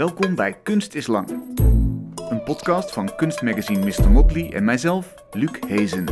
Welkom bij Kunst is Lang. Een podcast van kunstmagazine Mr. Motley en mijzelf, Luc Hezen.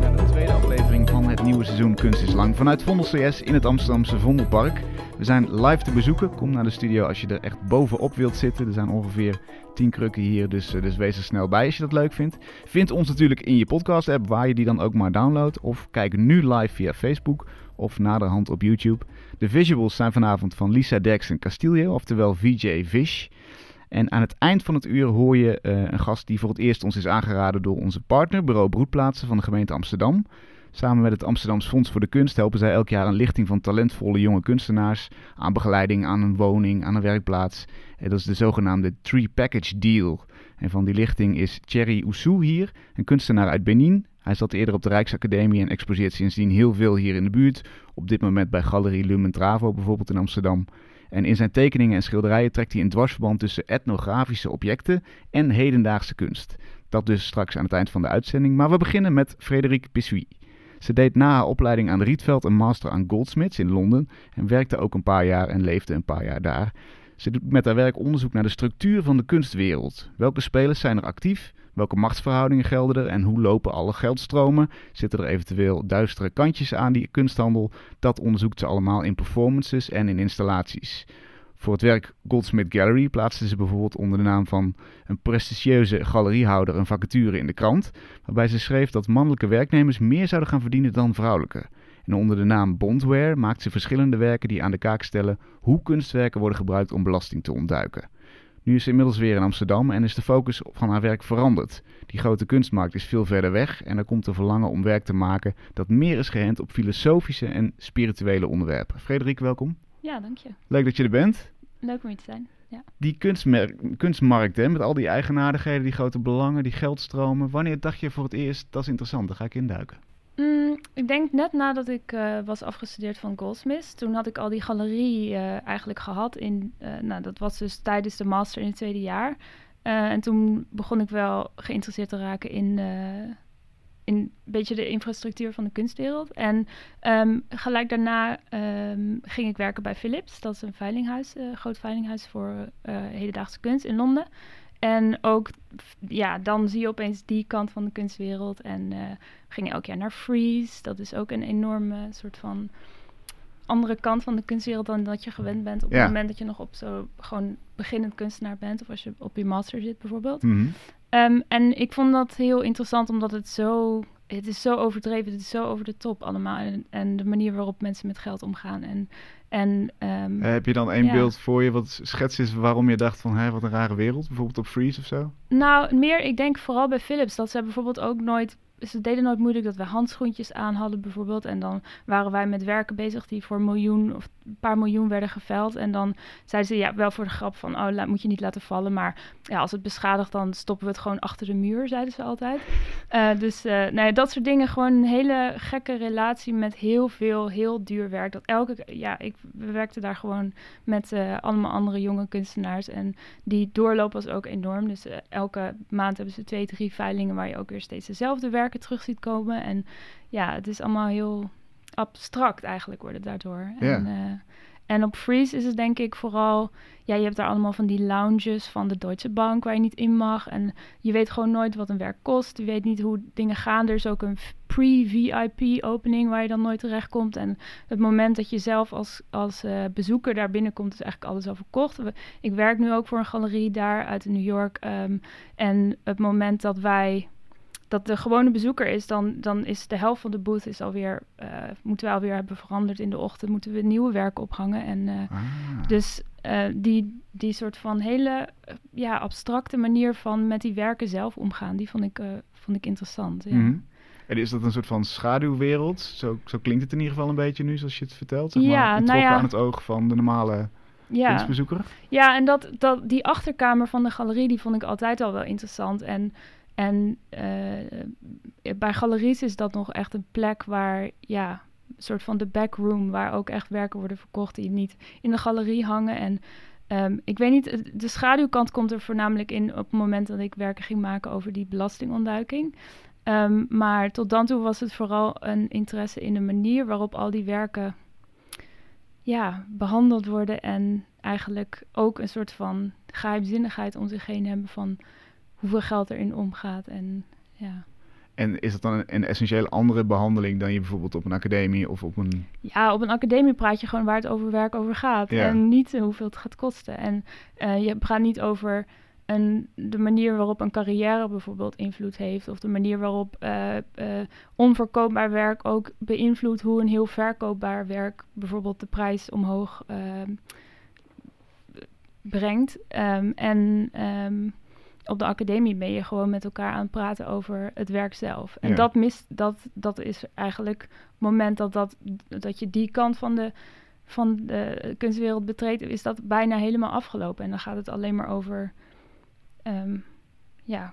Naar de tweede aflevering van het nieuwe seizoen Kunst is Lang vanuit Vondel CS in het Amsterdamse Vondelpark. We zijn live te bezoeken. Kom naar de studio als je er echt bovenop wilt zitten. Er zijn ongeveer 10 krukken hier, dus, dus wees er snel bij als je dat leuk vindt. Vind ons natuurlijk in je podcast-app, waar je die dan ook maar downloadt. Of kijk nu live via Facebook of naderhand op YouTube. De visuals zijn vanavond van Lisa Dex en Castillo, oftewel VJ Fish. En aan het eind van het uur hoor je uh, een gast die voor het eerst ons is aangeraden door onze partner, Bureau Broedplaatsen van de gemeente Amsterdam. Samen met het Amsterdams Fonds voor de Kunst helpen zij elk jaar een lichting van talentvolle jonge kunstenaars aan begeleiding aan een woning, aan een werkplaats. En dat is de zogenaamde Tree Package Deal. En van die lichting is Thierry Oussou hier, een kunstenaar uit Benin. Hij zat eerder op de Rijksacademie en exposeert sindsdien heel veel hier in de buurt. Op dit moment bij Galerie Lumen Travo bijvoorbeeld in Amsterdam. En in zijn tekeningen en schilderijen trekt hij een dwarsverband tussen etnografische objecten en hedendaagse kunst. Dat dus straks aan het eind van de uitzending. Maar we beginnen met Frédéric Bissuy. Ze deed na haar opleiding aan Rietveld een master aan Goldsmiths in Londen en werkte ook een paar jaar en leefde een paar jaar daar. Ze doet met haar werk onderzoek naar de structuur van de kunstwereld. Welke spelers zijn er actief? Welke machtsverhoudingen gelden er en hoe lopen alle geldstromen? Zitten er eventueel duistere kantjes aan die kunsthandel? Dat onderzoekt ze allemaal in performances en in installaties. Voor het werk Goldsmith Gallery plaatste ze bijvoorbeeld onder de naam van een prestigieuze galeriehouder een vacature in de krant, waarbij ze schreef dat mannelijke werknemers meer zouden gaan verdienen dan vrouwelijke. En onder de naam Bondware maakt ze verschillende werken die aan de kaak stellen hoe kunstwerken worden gebruikt om belasting te ontduiken. Nu is ze inmiddels weer in Amsterdam en is de focus van haar werk veranderd. Die grote kunstmarkt is veel verder weg en er komt een verlangen om werk te maken dat meer is geënt op filosofische en spirituele onderwerpen. Frederik, welkom. Ja, dank je. Leuk dat je er bent. Leuk om hier te zijn. Ja. Die kunstmarkt, hè, met al die eigenaardigheden, die grote belangen, die geldstromen. Wanneer dacht je voor het eerst, dat is interessant, daar ga ik induiken? Mm, ik denk net nadat ik uh, was afgestudeerd van Goldsmith. Toen had ik al die galerie uh, eigenlijk gehad. In, uh, nou, dat was dus tijdens de master in het tweede jaar. en toen begon ik wel geïnteresseerd te raken in, in een beetje de infrastructuur van de kunstwereld. En um, gelijk daarna um, ging ik werken bij Philips. Dat is een veilinghuis, groot veilinghuis voor hedendaagse kunst in Londen. En ook, ja, dan zie je opeens die kant van de kunstwereld. En uh, we gingen elk jaar naar Freeze. Dat is ook een enorme soort van andere kant van de kunstwereld dan dat je gewend bent. Op ja. het moment dat je nog op zo gewoon beginnend kunstenaar bent. Of als je op je master zit bijvoorbeeld. Mm -hmm. um, en ik vond dat heel interessant omdat het zo... Het is zo overdreven, het is zo over de top allemaal. En, en de manier waarop mensen met geld omgaan. En en, um, heb je dan één ja. beeld voor je wat schets is waarom je dacht van hé, wat een rare wereld? Bijvoorbeeld op Freeze of zo? Nou, meer, ik denk vooral bij Philips dat ze bijvoorbeeld ook nooit ze deden nooit moeilijk dat we handschoentjes aan hadden bijvoorbeeld. En dan waren wij met werken bezig die voor miljoen of een paar miljoen werden geveld. En dan zeiden ze ja, wel voor de grap van, oh, laat, moet je niet laten vallen. Maar ja, als het beschadigt, dan stoppen we het gewoon achter de muur, zeiden ze altijd. Uh, dus uh, nee, dat soort dingen. Gewoon een hele gekke relatie met heel veel, heel duur werk. Dat elke, ja, ik, we werkten daar gewoon met uh, allemaal andere jonge kunstenaars. En die doorloop was ook enorm. Dus elke maand hebben ze twee, drie veilingen waar je ook weer steeds dezelfde werk terug ziet komen. En ja, het is allemaal heel abstract eigenlijk worden daardoor. Ja. En, uh, en op Freeze is het denk ik vooral... Ja, je hebt daar allemaal van die lounges van de Deutsche Bank waar je niet in mag. En je weet gewoon nooit wat een werk kost. Je weet niet hoe dingen gaan. Er is ook een pre-VIP opening waar je dan nooit terecht komt. En het moment dat je zelf als, als uh, bezoeker daar binnenkomt, is eigenlijk alles al verkocht. Ik werk nu ook voor een galerie daar uit New York. Um, en het moment dat wij dat de gewone bezoeker is, dan, dan is de helft van de booth is alweer, uh, moeten we alweer hebben veranderd in de ochtend, moeten we nieuwe werken ophangen. En uh, ah. dus uh, die, die soort van hele ja, abstracte manier van met die werken zelf omgaan, die vond ik, vond ik interessant. Ja. Mm -hmm. En is dat een soort van schaduwwereld? Zo, zo klinkt het in ieder geval een beetje nu, zoals je het vertelt. Zeg maar, ja, nou ja. aan het oog van de normale ja. kunstbezoeker. Ja, en dat, dat, die achterkamer van de galerie, die vond ik altijd al wel interessant. En en uh, bij galeries is dat nog echt een plek waar, ja, een soort van de backroom, waar ook echt werken worden verkocht die niet in de galerie hangen. En um, ik weet niet, de schaduwkant komt er voornamelijk in op het moment dat ik werken ging maken over die belastingontduiking. Um, maar tot dan toe was het vooral een interesse in de manier waarop al die werken ja, behandeld worden en eigenlijk ook een soort van geheimzinnigheid om zich heen hebben van hoeveel geld erin omgaat. En, ja. en is dat dan een, een essentieel andere behandeling dan je bijvoorbeeld op een academie of op een... ja, op een academie praat je gewoon waar het over werk over gaat. Ja. En niet eh, hoeveel het gaat kosten. En eh, je praat niet over een, de manier waarop een carrière bijvoorbeeld invloed heeft. Of de manier waarop eh, onverkoopbaar werk ook beïnvloedt hoe een heel verkoopbaar werk bijvoorbeeld de prijs omhoog ehm, brengt. Ehm, en ehm, op de academie ben je gewoon met elkaar aan het praten over het werk zelf. En Ja. dat, mist, dat, dat is eigenlijk het moment dat, dat, dat je die kant van de, van de kunstwereld betreedt, is dat bijna helemaal afgelopen. En dan gaat het alleen maar over. ehm, ja,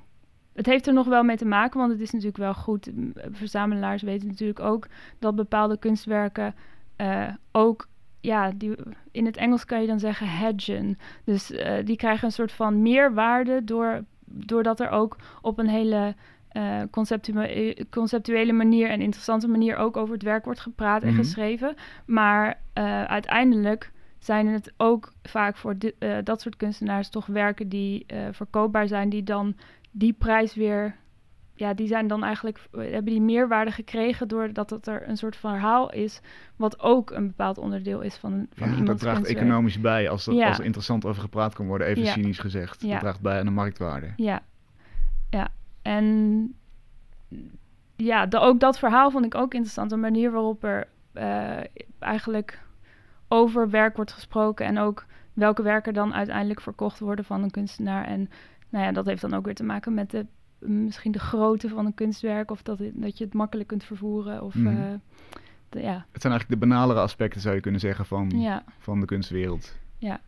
het heeft er nog wel mee te maken, want het is natuurlijk wel goed. Verzamelaars weten natuurlijk ook dat bepaalde kunstwerken eh, ook. Ja, die, in het Engels kan je dan zeggen hedgen. Dus eh, die krijgen een soort van meerwaarde door, doordat er ook op een hele eh, conceptue- conceptuele manier en interessante manier ook over het werk wordt gepraat en Mhm. geschreven. Maar eh, uiteindelijk zijn het ook vaak voor dat soort kunstenaars toch werken die verkoopbaar zijn, die dan die prijs weer. Ja, die zijn dan eigenlijk, eh, hebben die meerwaarde gekregen doordat het er een soort verhaal is, wat ook een bepaald onderdeel is van, van Ja, dat draagt economisch bij als er, Ja. als er interessant over gepraat kan worden, even Ja. cynisch gezegd. Ja. Dat draagt bij aan de marktwaarde. Ja, ja. En ja, de, ook dat verhaal vond ik ook interessant. De manier waarop er eh, eigenlijk over werk wordt gesproken en ook welke werken dan uiteindelijk verkocht worden van een kunstenaar. En nou ja, dat heeft dan ook weer te maken met de, misschien de grootte van een kunstwerk of dat, dat je het makkelijk kunt vervoeren. Of, Mhm. eh, de- ja, Het zijn eigenlijk de banalere aspecten, zou je kunnen zeggen, van, ja, van de kunstwereld. ja.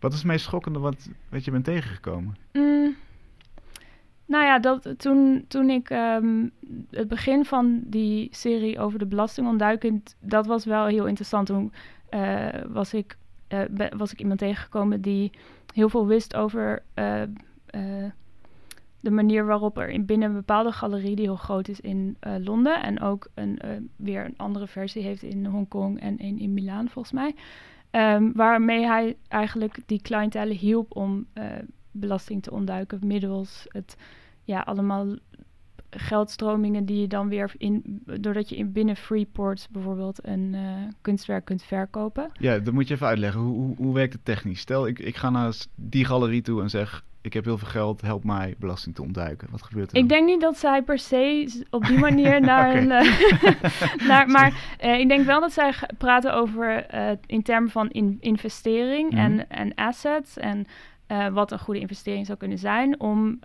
Wat is het meest schokkende wat, wat je bent tegengekomen? Mm. Nou ja, dat, toen, toen ik ehm, het begin van die serie over de belastingontduiking, dat was wel heel interessant. Toen eh, was, ik, eh, was ik iemand tegengekomen die heel veel wist over de manier waarop er in binnen een bepaalde galerie die heel groot is in eh, Londen en ook een, eh, weer een andere versie heeft in Hongkong en een in Milaan volgens mij. Ehm, waarmee hij eigenlijk die cliëntele hielp om eh, belasting te ontduiken middels het ja allemaal geldstromingen die je dan weer in doordat je in binnen Freeport bijvoorbeeld een kunstwerk kunt verkopen. Ja, dat moet je even uitleggen. Hoe, hoe, hoe werkt het technisch? Stel, ik, ik ga naar die galerie toe en zeg... ik heb heel veel geld, help mij belasting te ontduiken. Wat gebeurt er dan? Ik denk niet dat zij per se op die manier naar een. eh, naar, maar eh, ik denk wel dat zij praten over eh, in termen van in- investering Mhm. en, en assets. En wat een goede investering zou kunnen zijn om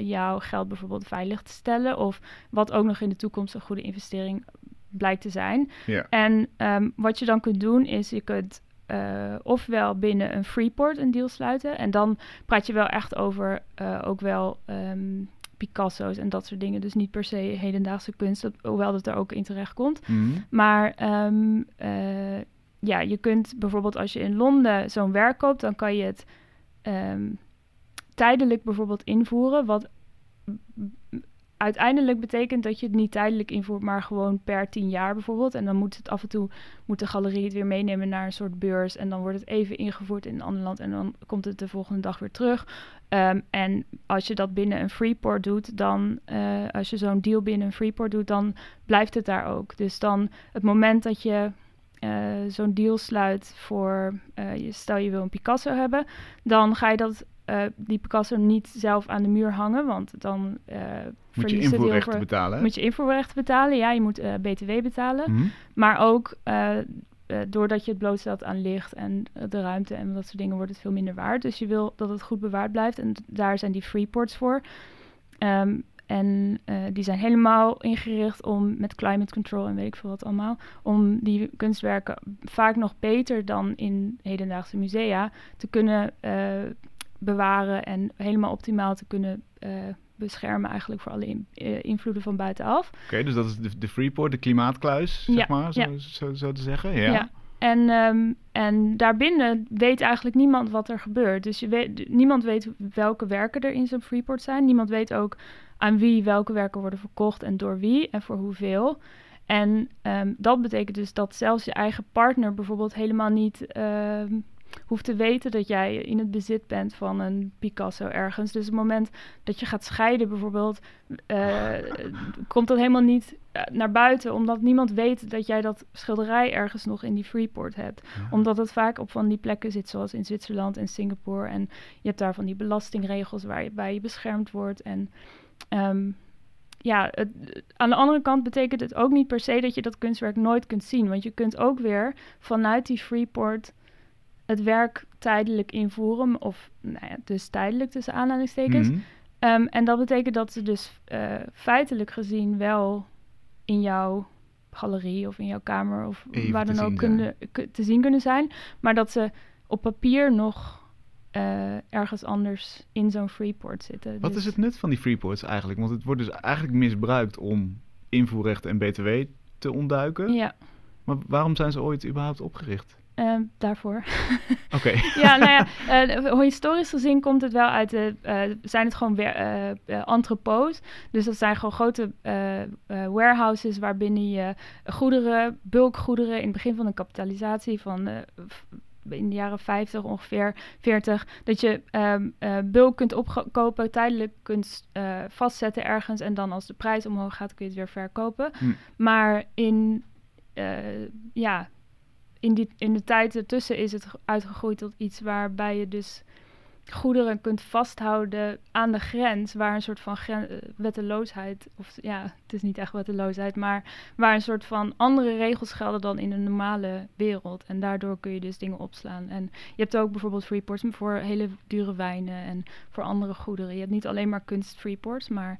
jouw geld bijvoorbeeld veilig te stellen. Of wat ook nog in de toekomst een goede investering blijkt te zijn. Ja. En ehm, wat je dan kunt doen is je kunt eh, ofwel binnen een Freeport een deal sluiten. En dan praat je wel echt over eh, ook wel ehm, Picasso's en dat soort dingen. Dus niet per se hedendaagse kunst, dat, hoewel dat er ook in terecht komt. Mhm. Maar ehm, eh, ja, je kunt bijvoorbeeld als je in Londen zo'n werk koopt, dan kan je het ehm, tijdelijk bijvoorbeeld invoeren. Wat uiteindelijk betekent dat je het niet tijdelijk invoert, maar gewoon per tien jaar bijvoorbeeld. En dan moet het af en toe moet de galerie het weer meenemen naar een soort beurs. En dan wordt het even ingevoerd in een ander land en dan komt het de volgende dag weer terug. Ehm, en als je dat binnen een Freeport doet, dan eh, als je zo'n deal binnen een Freeport doet, dan blijft het daar ook. Dus dan het moment dat je eh, zo'n deal sluit voor, eh, je, stel je wil een Picasso hebben, dan ga je dat, eh, die Picasso niet zelf aan de muur hangen, want dan eh Moet je invoerrechten betalen? moet je invoerrechten betalen, ja, je moet eh, BTW betalen. Mhm. Maar ook doordat je het blootstelt aan licht en de ruimte en dat soort dingen, wordt het veel minder waard. Dus je wil dat het goed bewaard blijft. En daar zijn die freeports voor. Ehm, en die zijn helemaal ingericht om met climate control en weet ik veel wat allemaal, om die kunstwerken vaak nog beter dan in hedendaagse musea te kunnen bewaren en helemaal optimaal te kunnen eh, beschermen eigenlijk voor alle in- eh, invloeden van buitenaf. Oké, dus dat is de, de Freeport, de klimaatkluis, zeg Ja, maar, zo, ja. zo, zo te zeggen. Ja. Ja. En, ehm, en daarbinnen weet eigenlijk niemand wat er gebeurt. Dus je weet, niemand weet welke werken er in zo'n Freeport zijn. Niemand weet ook aan wie welke werken worden verkocht en door wie en voor hoeveel. En ehm, dat betekent dus dat zelfs je eigen partner bijvoorbeeld helemaal niet ehm, hoeft te weten dat jij in het bezit bent van een Picasso ergens. Dus op het moment dat je gaat scheiden bijvoorbeeld, uh, komt dat helemaal niet eh, naar buiten, omdat niemand weet dat jij dat schilderij ergens nog in die Freeport hebt. Omdat het vaak op van die plekken zit, zoals in Zwitserland en Singapore. En je hebt daar van die belastingregels waar je beschermd wordt. En um, ja, het, aan de andere kant betekent het ook niet per se dat je dat kunstwerk nooit kunt zien. Want je kunt ook weer vanuit die Freeport het werk tijdelijk invoeren. Of nou ja, dus tijdelijk tussen aanhalingstekens. Mhm. Ehm, en dat betekent dat ze dus uh, feitelijk gezien wel in jouw galerie of in jouw kamer of waar dan ook kunnen, te zien kunnen zijn. Maar dat ze op papier nog uh, ergens anders in zo'n freeport zitten. Wat is dus het nut van die freeports eigenlijk? Want het wordt dus eigenlijk misbruikt om invoerrechten en btw te ontduiken. Ja. Maar waarom zijn ze ooit überhaupt opgericht? Uh, daarvoor. Oké. ja, nou ja, uh, historisch gezien komt het wel uit de, uh, zijn het gewoon weer entrepôts. Dus dat zijn gewoon grote warehouses waarbinnen je goederen, bulkgoederen in het begin van de kapitalisatie van in de jaren 50 ongeveer 40, dat je um, bulk kunt opkopen, tijdelijk kunt vastzetten ergens en dan als de prijs omhoog gaat kun je het weer verkopen. Hm. Maar in, ja, in, die, in de tijd ertussen is het uitgegroeid tot iets waarbij je dus goederen kunt vasthouden aan de grens, waar een soort van uh, wetteloosheid, of ja, het is niet echt wetteloosheid, maar waar een soort van andere regels gelden dan in een normale wereld. En daardoor kun je dus dingen opslaan. En je hebt ook bijvoorbeeld freeports voor hele dure wijnen en voor andere goederen. Je hebt niet alleen maar kunst freeports, maar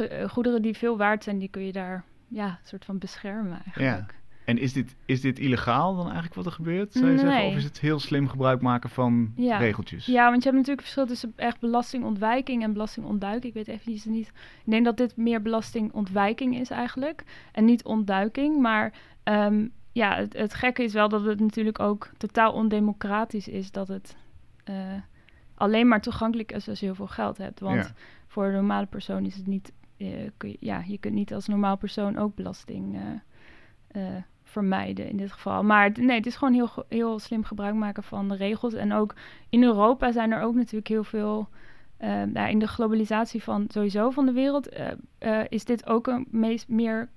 uh, goederen die veel waard zijn, die kun je daar ja, een soort van beschermen eigenlijk. En is dit, is dit illegaal dan eigenlijk wat er gebeurt? Zou je zeggen? Of is het heel slim gebruik maken van regeltjes? Ja, want je hebt natuurlijk verschil tussen echt belastingontwijking en belastingontduiking. Ik weet even niet. Ik denk dat dit meer belastingontwijking is eigenlijk. En niet ontduiking. Maar um, ja, het, het, gekke is wel dat het natuurlijk ook totaal ondemocratisch is. Dat het uh, alleen maar toegankelijk is als je heel veel geld hebt. Want voor een normale persoon is het niet... Uh, kun je, ja, je kunt niet als normaal persoon ook belasting... Uh, vermijden in dit geval. Maar nee, het is gewoon heel, heel slim gebruik maken van de regels. En ook in Europa zijn er ook natuurlijk heel veel. Nou, in de globalisatie van sowieso van de wereld uh, uh, is dit ook een meest meer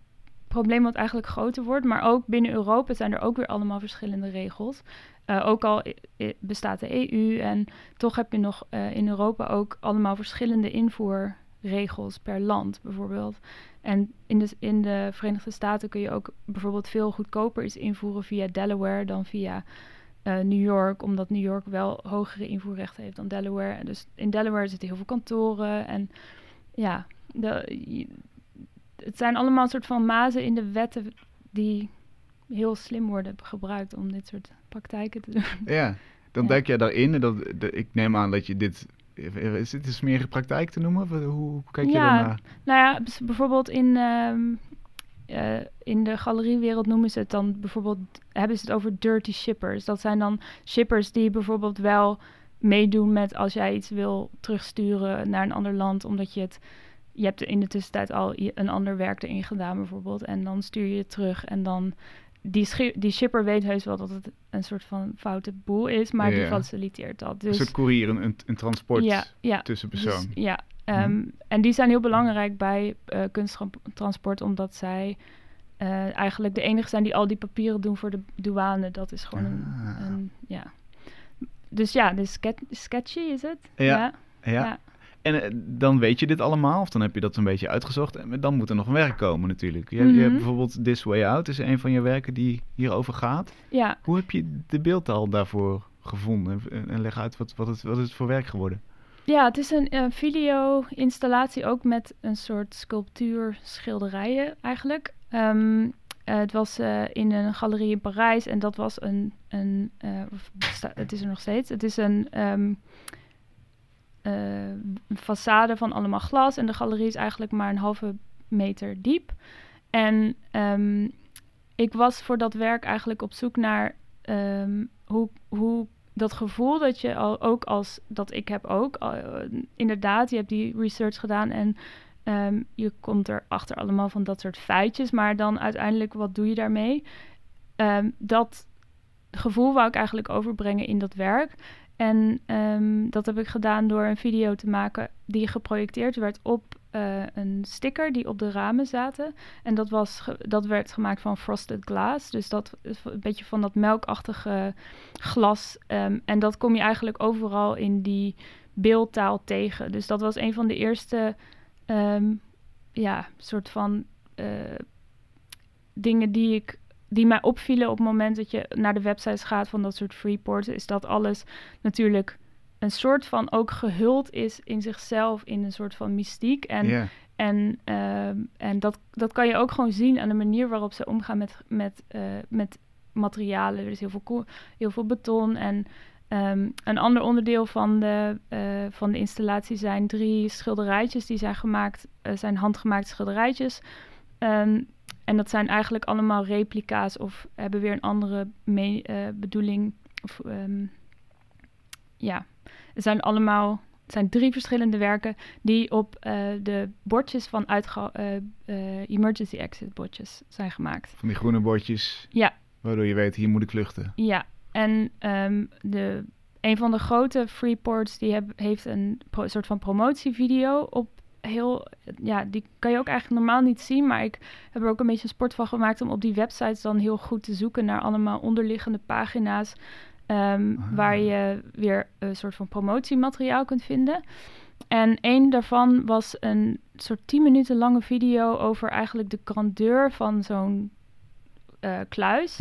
probleem wat eigenlijk groter wordt. Maar ook binnen Europa zijn er ook weer allemaal verschillende regels. ook al bestaat de EU en toch heb je nog in Europa ook allemaal verschillende invoerregels per land bijvoorbeeld. En in de, in de Verenigde Staten kun je ook bijvoorbeeld veel goedkoper iets invoeren via Delaware dan via uh, New York, omdat New York wel hogere invoerrechten heeft dan Delaware. En dus in Delaware zitten heel veel kantoren en ja, de, het zijn allemaal een soort van mazen in de wetten die heel slim worden gebruikt om dit soort praktijken te doen. Ja, dan ja. denk jij daarin, en dat, de, ik neem aan dat je dit is dit een smerige praktijk te noemen? Hoe, hoe kijk je ja, daarnaar? Nou ja, bijvoorbeeld in, um, uh, in de galeriewereld noemen ze het dan bijvoorbeeld, hebben ze het over dirty shippers. Dat zijn dan shippers die bijvoorbeeld wel meedoen met als jij iets wil terugsturen naar een ander land, omdat je het je hebt in de tussentijd al een ander werk erin gedaan bijvoorbeeld. En dan stuur je het terug en dan die, die shipper weet heus wel dat het een soort van foute boel is, maar die faciliteert dat. Dus, een soort courier, een, een transport ja, ja, tussen dus persoon. Dus, ja, um, en die zijn heel belangrijk bij uh, kunsttransport, omdat zij uh, eigenlijk de enige zijn die al die papieren doen voor de douane. Dat is gewoon een, ah. een, ja. Dus ja, dus sketchy is het. ja. ja. En eh, dan weet je dit allemaal, of dan heb je dat een beetje uitgezocht. En dan moet er nog een werk komen natuurlijk. Je, je hebt mhm. bijvoorbeeld This Way Out, is een van je werken die hierover gaat. Ja. Hoe heb je de beeldtaal daarvoor gevonden? En leg uit, wat, wat, het, wat is het voor werk geworden? Ja, het is een, een video-installatie ook met een soort sculptuur, schilderijen eigenlijk. Um, het was uh, in een galerie in Parijs en dat was een, een het is er nog steeds, het is een um, uh, façade van allemaal glas. En de galerie is eigenlijk maar een halve meter diep. En um, ik was voor dat werk eigenlijk op zoek naar um, hoe, hoe dat gevoel dat je al ook als dat ik heb ook uh, inderdaad, je hebt die research gedaan en ehm, je komt erachter allemaal van dat soort feitjes. Maar dan uiteindelijk, wat doe je daarmee? Ehm, dat gevoel wou ik eigenlijk overbrengen in dat werk. En ehm, dat heb ik gedaan door een video te maken die geprojecteerd werd op uh, een sticker die op de ramen zaten. En dat, was dat werd gemaakt van frosted glass. Dus dat een beetje van dat melkachtige glas. Um, en dat kom je eigenlijk overal in die beeldtaal tegen. Dus dat was een van de eerste, um, ja, soort van uh, dingen die ik die mij opvielen op het moment dat je naar de websites gaat van dat soort freeports, is dat alles natuurlijk een soort van ook gehuld is in zichzelf in een soort van mystiek. En, en, uh, en dat, dat kan je ook gewoon zien aan de manier waarop ze omgaan met, met, uh, met materialen. Er is heel veel, heel veel beton. En um, een ander onderdeel van de, uh, van de installatie zijn drie schilderijtjes die zijn gemaakt, zijn handgemaakte schilderijtjes. Um, en dat zijn eigenlijk allemaal replica's of hebben weer een andere bedoeling. Of, um, ja, het zijn allemaal het zijn drie verschillende werken die op uh, de bordjes van uitga uh, emergency exit bordjes zijn gemaakt. Van die groene bordjes. Ja. Waardoor je weet, hier moet ik vluchten. Ja, en um, de, een van de grote freeports die heb, heeft een pro, soort van promotievideo op heel, ja, die kan je ook eigenlijk normaal niet zien, maar ik heb er ook een beetje een sport van gemaakt om op die websites dan heel goed te zoeken naar allemaal onderliggende pagina's Um, Waar je weer een soort van promotiemateriaal kunt vinden. En een daarvan was een soort 10 minuten lange video over eigenlijk de grandeur van zo'n uh, kluis.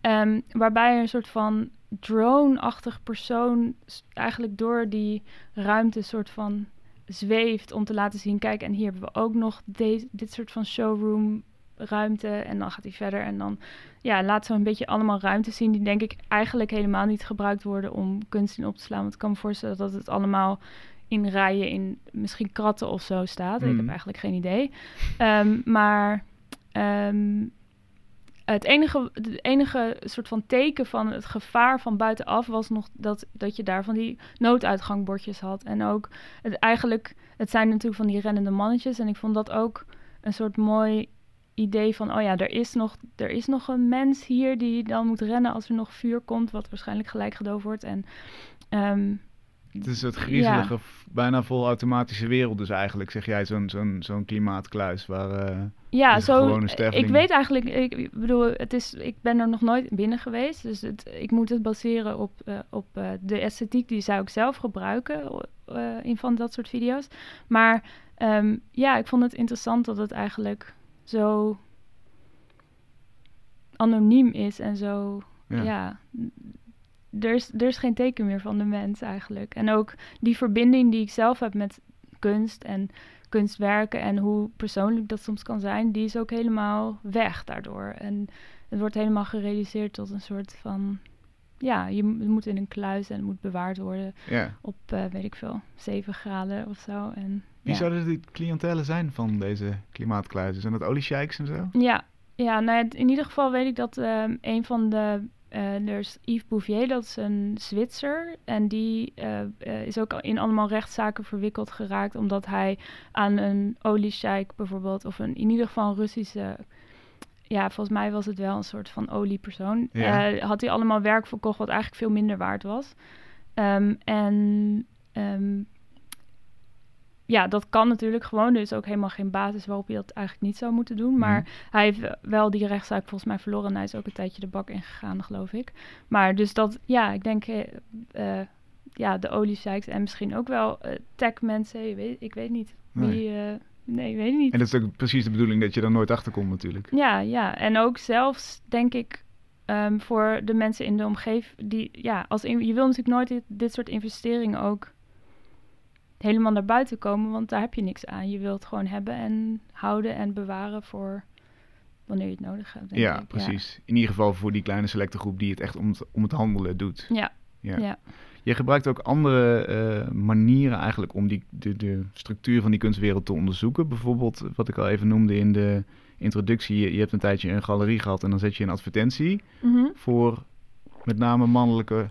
Um, waarbij een soort van drone-achtig persoon eigenlijk door die ruimte soort van zweeft om te laten zien, kijk, en hier hebben we ook nog dit soort van showroom ruimte. En dan gaat hij verder en dan ja, laat zo een beetje allemaal ruimte zien die denk ik eigenlijk helemaal niet gebruikt worden om kunst in op te slaan. Want ik kan me voorstellen dat het allemaal in rijen in misschien kratten of zo staat. Ik heb Mhm. eigenlijk geen idee. Ehm, maar ehm, het enige, het enige soort van teken van het gevaar van buitenaf was nog dat, dat je daar van die nooduitgangbordjes had. En ook het eigenlijk, het zijn natuurlijk van die rennende mannetjes. En ik vond dat ook een soort mooi idee van, oh ja, er is, nog, er is nog een mens hier die dan moet rennen als er nog vuur komt, wat waarschijnlijk gelijk gedoofd wordt. En ehm, Het is het griezelige, bijna vol automatische wereld dus eigenlijk, zeg jij, zo'n zo'n zo'n klimaatkluis waar... eh, ja, zo. sterveling. Ik weet eigenlijk, ik, bedoel, het is, ik ben er nog nooit binnen geweest, dus het, ik moet het baseren op, eh, op eh, de esthetiek die zou ik zelf gebruiken eh, in van dat soort video's. Maar ehm, ja, ik vond het interessant dat het eigenlijk zo anoniem is en zo, ja. ja. Er, is, er is geen teken meer van de mens eigenlijk. En ook die verbinding die ik zelf heb met kunst en kunstwerken en hoe persoonlijk dat soms kan zijn, die is ook helemaal weg daardoor. En het wordt helemaal gerealiseerd tot een soort van, ja, je moet in een kluis en het moet bewaard worden ja. op, eh, weet ik veel, 7 graden of zo. En, Wie ja. zouden de cliëntelen zijn van deze klimaatkluizen? Zijn dat oliesheiks en zo? Ja, ja nou, in ieder geval weet ik dat ehm, een van de. Eh, er is Yves Bouvier, dat is een Zwitser. En die eh, eh, is ook in allemaal rechtszaken verwikkeld geraakt. Omdat hij aan een oliesheik bijvoorbeeld. Of een, in ieder geval een Russische. Ja, volgens mij was het wel een soort van oliepersoon. Ja. eh, had hij allemaal werk verkocht wat eigenlijk veel minder waard was. Ehm, en ehm, ja, dat kan natuurlijk gewoon. Er is ook helemaal geen basis waarop je dat eigenlijk niet zou moeten doen. Maar Mhm. hij heeft wel die rechtszaak volgens mij verloren. En hij is ook een tijdje de bak ingegaan, geloof ik. Maar dus dat, ja, ik denk... eh, eh, ja, de oliesheiks en misschien ook wel eh tech-mensen. Je weet- Ik weet niet Nee. wie... nee, ik weet niet. En dat is ook precies de bedoeling dat je er nooit achter komt natuurlijk. Ja, ja. En ook zelfs, denk ik, ehm, voor de mensen in de omgeving... Die, ja, als in- je wil natuurlijk nooit dit, dit soort investeringen ook helemaal naar buiten komen. Want daar heb je niks aan. Je wilt gewoon hebben en houden en bewaren voor wanneer je het nodig hebt. denk Ja, ik. precies. In ieder geval voor die kleine selecte groep die het echt om het, om het handelen doet. Ja, Ja. ja. Je gebruikt ook andere eh, manieren eigenlijk om die, de, de structuur van die kunstwereld te onderzoeken. Bijvoorbeeld, wat ik al even noemde in de introductie. Je, je hebt een tijdje een galerie gehad en dan zet je een advertentie Mhm. voor met name mannelijke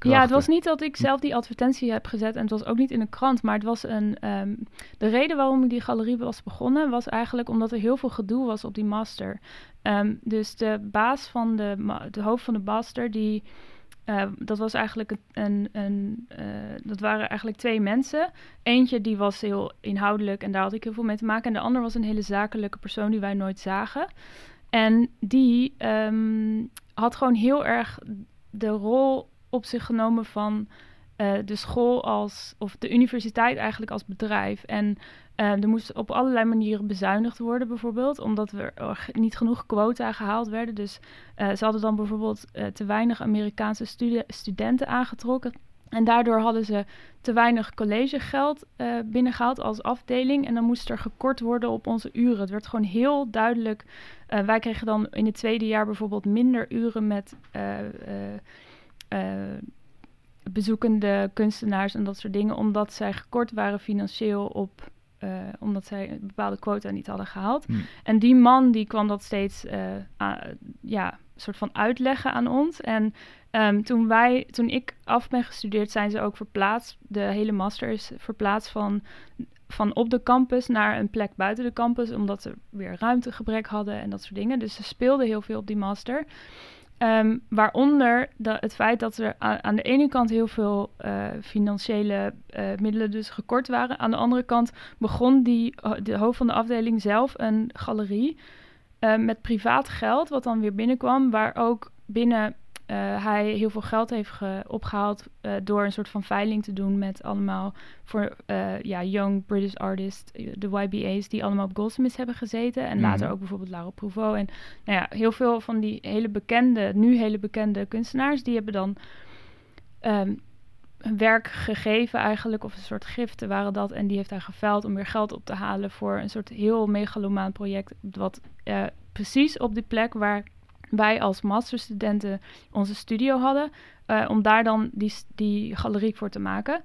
Ja, het was niet dat ik zelf die advertentie heb gezet en het was ook niet in de krant, maar het was een. Ehm, de reden waarom ik die galerie was begonnen was eigenlijk omdat er heel veel gedoe was op die master. Ehm, dus de baas van de, de hoofd van de master, die. Uh, dat was eigenlijk een, een uh, dat waren eigenlijk twee mensen. Eentje die was heel inhoudelijk en daar had ik heel veel mee te maken. En de ander was een hele zakelijke persoon die wij nooit zagen. En die um, had gewoon heel erg de rol op zich genomen van uh, de school als, of de universiteit eigenlijk als bedrijf. En uh, er moest op allerlei manieren bezuinigd worden, bijvoorbeeld, omdat er niet genoeg quota gehaald werden. Dus uh, ze hadden dan bijvoorbeeld te weinig Amerikaanse studenten aangetrokken. En daardoor hadden ze te weinig collegegeld binnengehaald als afdeling. En dan moest er gekort worden op onze uren. Het werd gewoon heel duidelijk. Wij kregen dan in het tweede jaar bijvoorbeeld minder uren met bezoekende kunstenaars en dat soort dingen. Omdat zij gekort waren financieel op. omdat zij een bepaalde quota niet hadden gehaald. Hmm. En die man die kwam dat steeds ja, soort van uitleggen aan ons. En Um, toen, wij, toen ik af ben gestudeerd, zijn ze ook verplaatst. De hele master is verplaatst van, van op de campus naar een plek buiten de campus, omdat ze weer ruimtegebrek hadden en dat soort dingen. Dus ze speelden heel veel op die master. Um, waaronder de, het feit dat er aan de ene kant heel veel uh, financiële uh, middelen dus gekort waren. Aan de andere kant begon die, de hoofd van de afdeling zelf een galerie uh, met privaat geld, wat dan weer binnenkwam, waar ook binnen uh, hij heel veel geld heeft opgehaald uh, door een soort van veiling te doen met allemaal voor uh, ja, young British artists, de YBA's, die allemaal op Goldsmiths hebben gezeten. En mm. later ook bijvoorbeeld Laura Prouveau. En nou ja, heel veel van die hele bekende, nu hele bekende kunstenaars, die hebben dan um, werk gegeven eigenlijk, of een soort giften waren dat. En die heeft hij geveild om weer geld op te halen voor een soort heel megalomaan project. Wat precies op die plek waar wij als masterstudenten onze studio hadden, uh, om daar dan die, die galerie voor te maken.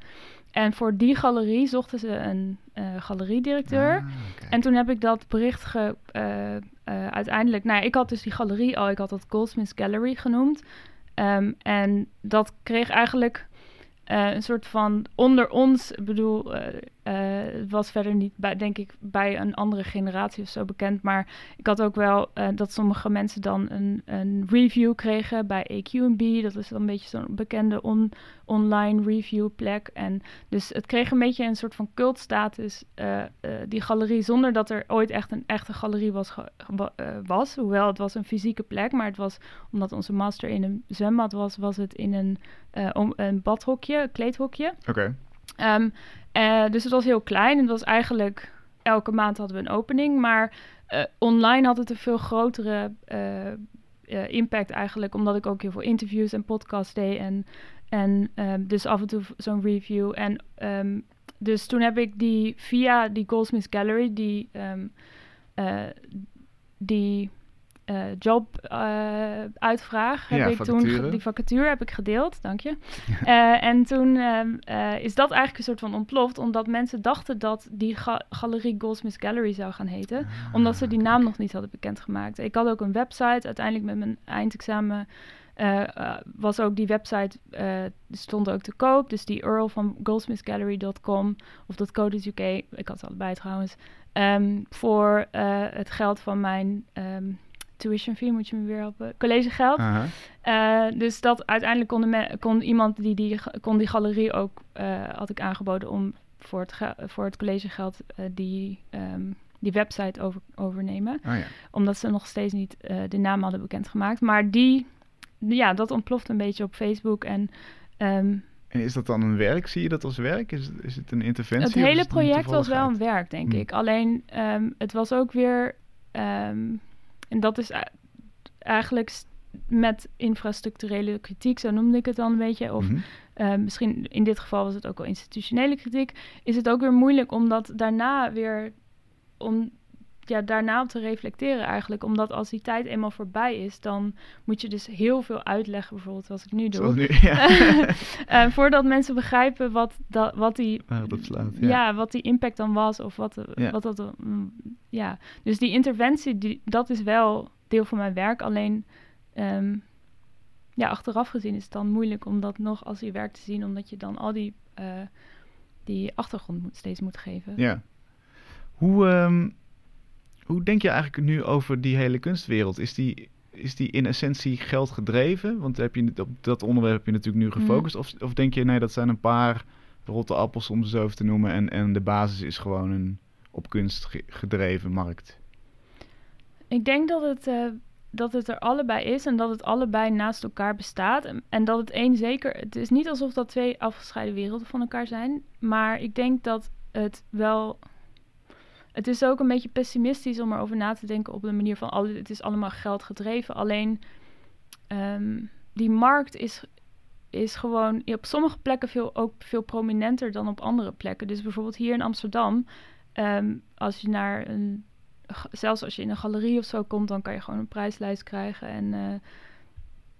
En voor die galerie zochten ze een uh, galeriedirecteur. Ah, okay. En toen heb ik dat bericht ge, uh, uiteindelijk. Nou, ik had dus die galerie al, ik had dat Goldsmiths Gallery genoemd. Um, en dat kreeg eigenlijk een soort van onder ons, ik bedoel, uh, uh, was verder niet, bij, denk ik, bij een andere generatie of zo bekend. Maar ik had ook wel dat sommige mensen dan een, een review kregen bij AQB. Dat is dan een beetje zo'n bekende on, online review plek. En dus het kreeg een beetje een soort van cultstatus, die galerie, zonder dat er ooit echt een echte galerie was, was. Hoewel het was een fysieke plek, maar het was, omdat onze master in een zwembad was, was het in een, een badhokje kleedhokje. Oké. Ehm, eh, dus het was heel klein. Het was eigenlijk elke maand hadden we een opening. Maar uh, online had het een veel grotere uh, impact eigenlijk. Omdat ik ook heel veel interviews en podcasts deed. En, en um, dus af en toe zo'n review. En um, dus toen heb ik die via die Goldsmith Gallery, die, die uh, job uh, uitvraag heb ik toen die vacature heb ik gedeeld, dank je. uh, en toen ehm, is dat eigenlijk een soort van ontploft, omdat mensen dachten dat die ga galerie Goldsmith Gallery zou gaan heten, ah, omdat ze die naam nog niet hadden bekendgemaakt. Ik had ook een website, uiteindelijk met mijn eindexamen was ook die website stond ook te koop, dus die Earl van goldsmithgallery.com of .co.uk, ik had allebei trouwens, um, voor het geld van mijn um, tuition fee moet je me weer helpen. Collegegeld. Uh -huh. uh, dus dat uiteindelijk kon, kon iemand die, die kon die galerie ook uh, had ik aangeboden om voor het, voor het collegegeld uh, die, um, die website over, overnemen. Oh, ja. Omdat ze nog steeds niet de naam hadden bekendgemaakt. Maar die, ja, dat ontploft een beetje op Facebook en. Um, en is dat dan een werk? Zie je dat als werk? Is, is het een interventie? Het hele project was wel een werk, denk hm. ik. Alleen um, het was ook weer. Um, en dat is eigenlijk met infrastructurele kritiek, zo noemde ik het dan een beetje. Of mm -hmm. uh, misschien in dit geval was het ook wel institutionele kritiek. Is het ook weer moeilijk om dat daarna weer. Om ja, daarna op te reflecteren eigenlijk. Omdat als die tijd eenmaal voorbij is, dan moet je dus heel veel uitleggen, bijvoorbeeld zoals ik nu doe. Nu, ja. uh, voordat mensen begrijpen wat, dat, wat die. Ah, dat slaat, ja. ja. wat die impact dan was. Of wat, ja. wat dat. Mm, ja, dus die interventie, die, dat is wel deel van mijn werk. Alleen. Um, ja, achteraf gezien is het dan moeilijk om dat nog als je werk te zien, omdat je dan al die, eh, die achtergrond moet, steeds moet geven. Ja. Hoe, ehm, hoe denk je eigenlijk nu over die hele kunstwereld? Is die, is die in essentie geld gedreven? Want heb je, op dat onderwerp heb je natuurlijk nu Mm. gefocust. Of, of denk je, nee, dat zijn een paar rotte appels om ze zo even te noemen. En, en de basis is gewoon een op kunst ge- gedreven markt. Ik denk dat het, eh, dat het er allebei is en dat het allebei naast elkaar bestaat. En, en dat het één zeker. Het is niet alsof dat twee afgescheiden werelden van elkaar zijn. Maar ik denk dat het wel. Het is ook een beetje pessimistisch om erover na te denken op de manier van alle, het is allemaal geld gedreven. Alleen ehm, die markt is, is gewoon op sommige plekken veel, ook veel prominenter dan op andere plekken. Dus bijvoorbeeld hier in Amsterdam, ehm, als je naar een zelfs als je in een galerie of zo komt, dan kan je gewoon een prijslijst krijgen. En eh,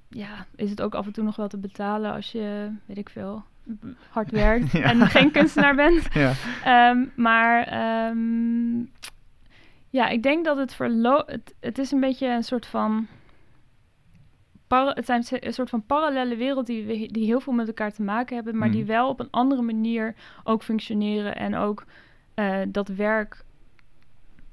ja, is het ook af en toe nog wel te betalen als je, weet ik veel, hard werkt Ja. en geen kunstenaar bent. Ja. Ehm, maar ehm, ja, ik denk dat het verlo... Het, het is een beetje een soort van... het zijn een soort van parallele wereld die, we- die heel veel met elkaar te maken hebben, maar die Mhm. wel op een andere manier ook functioneren en ook eh, dat werk.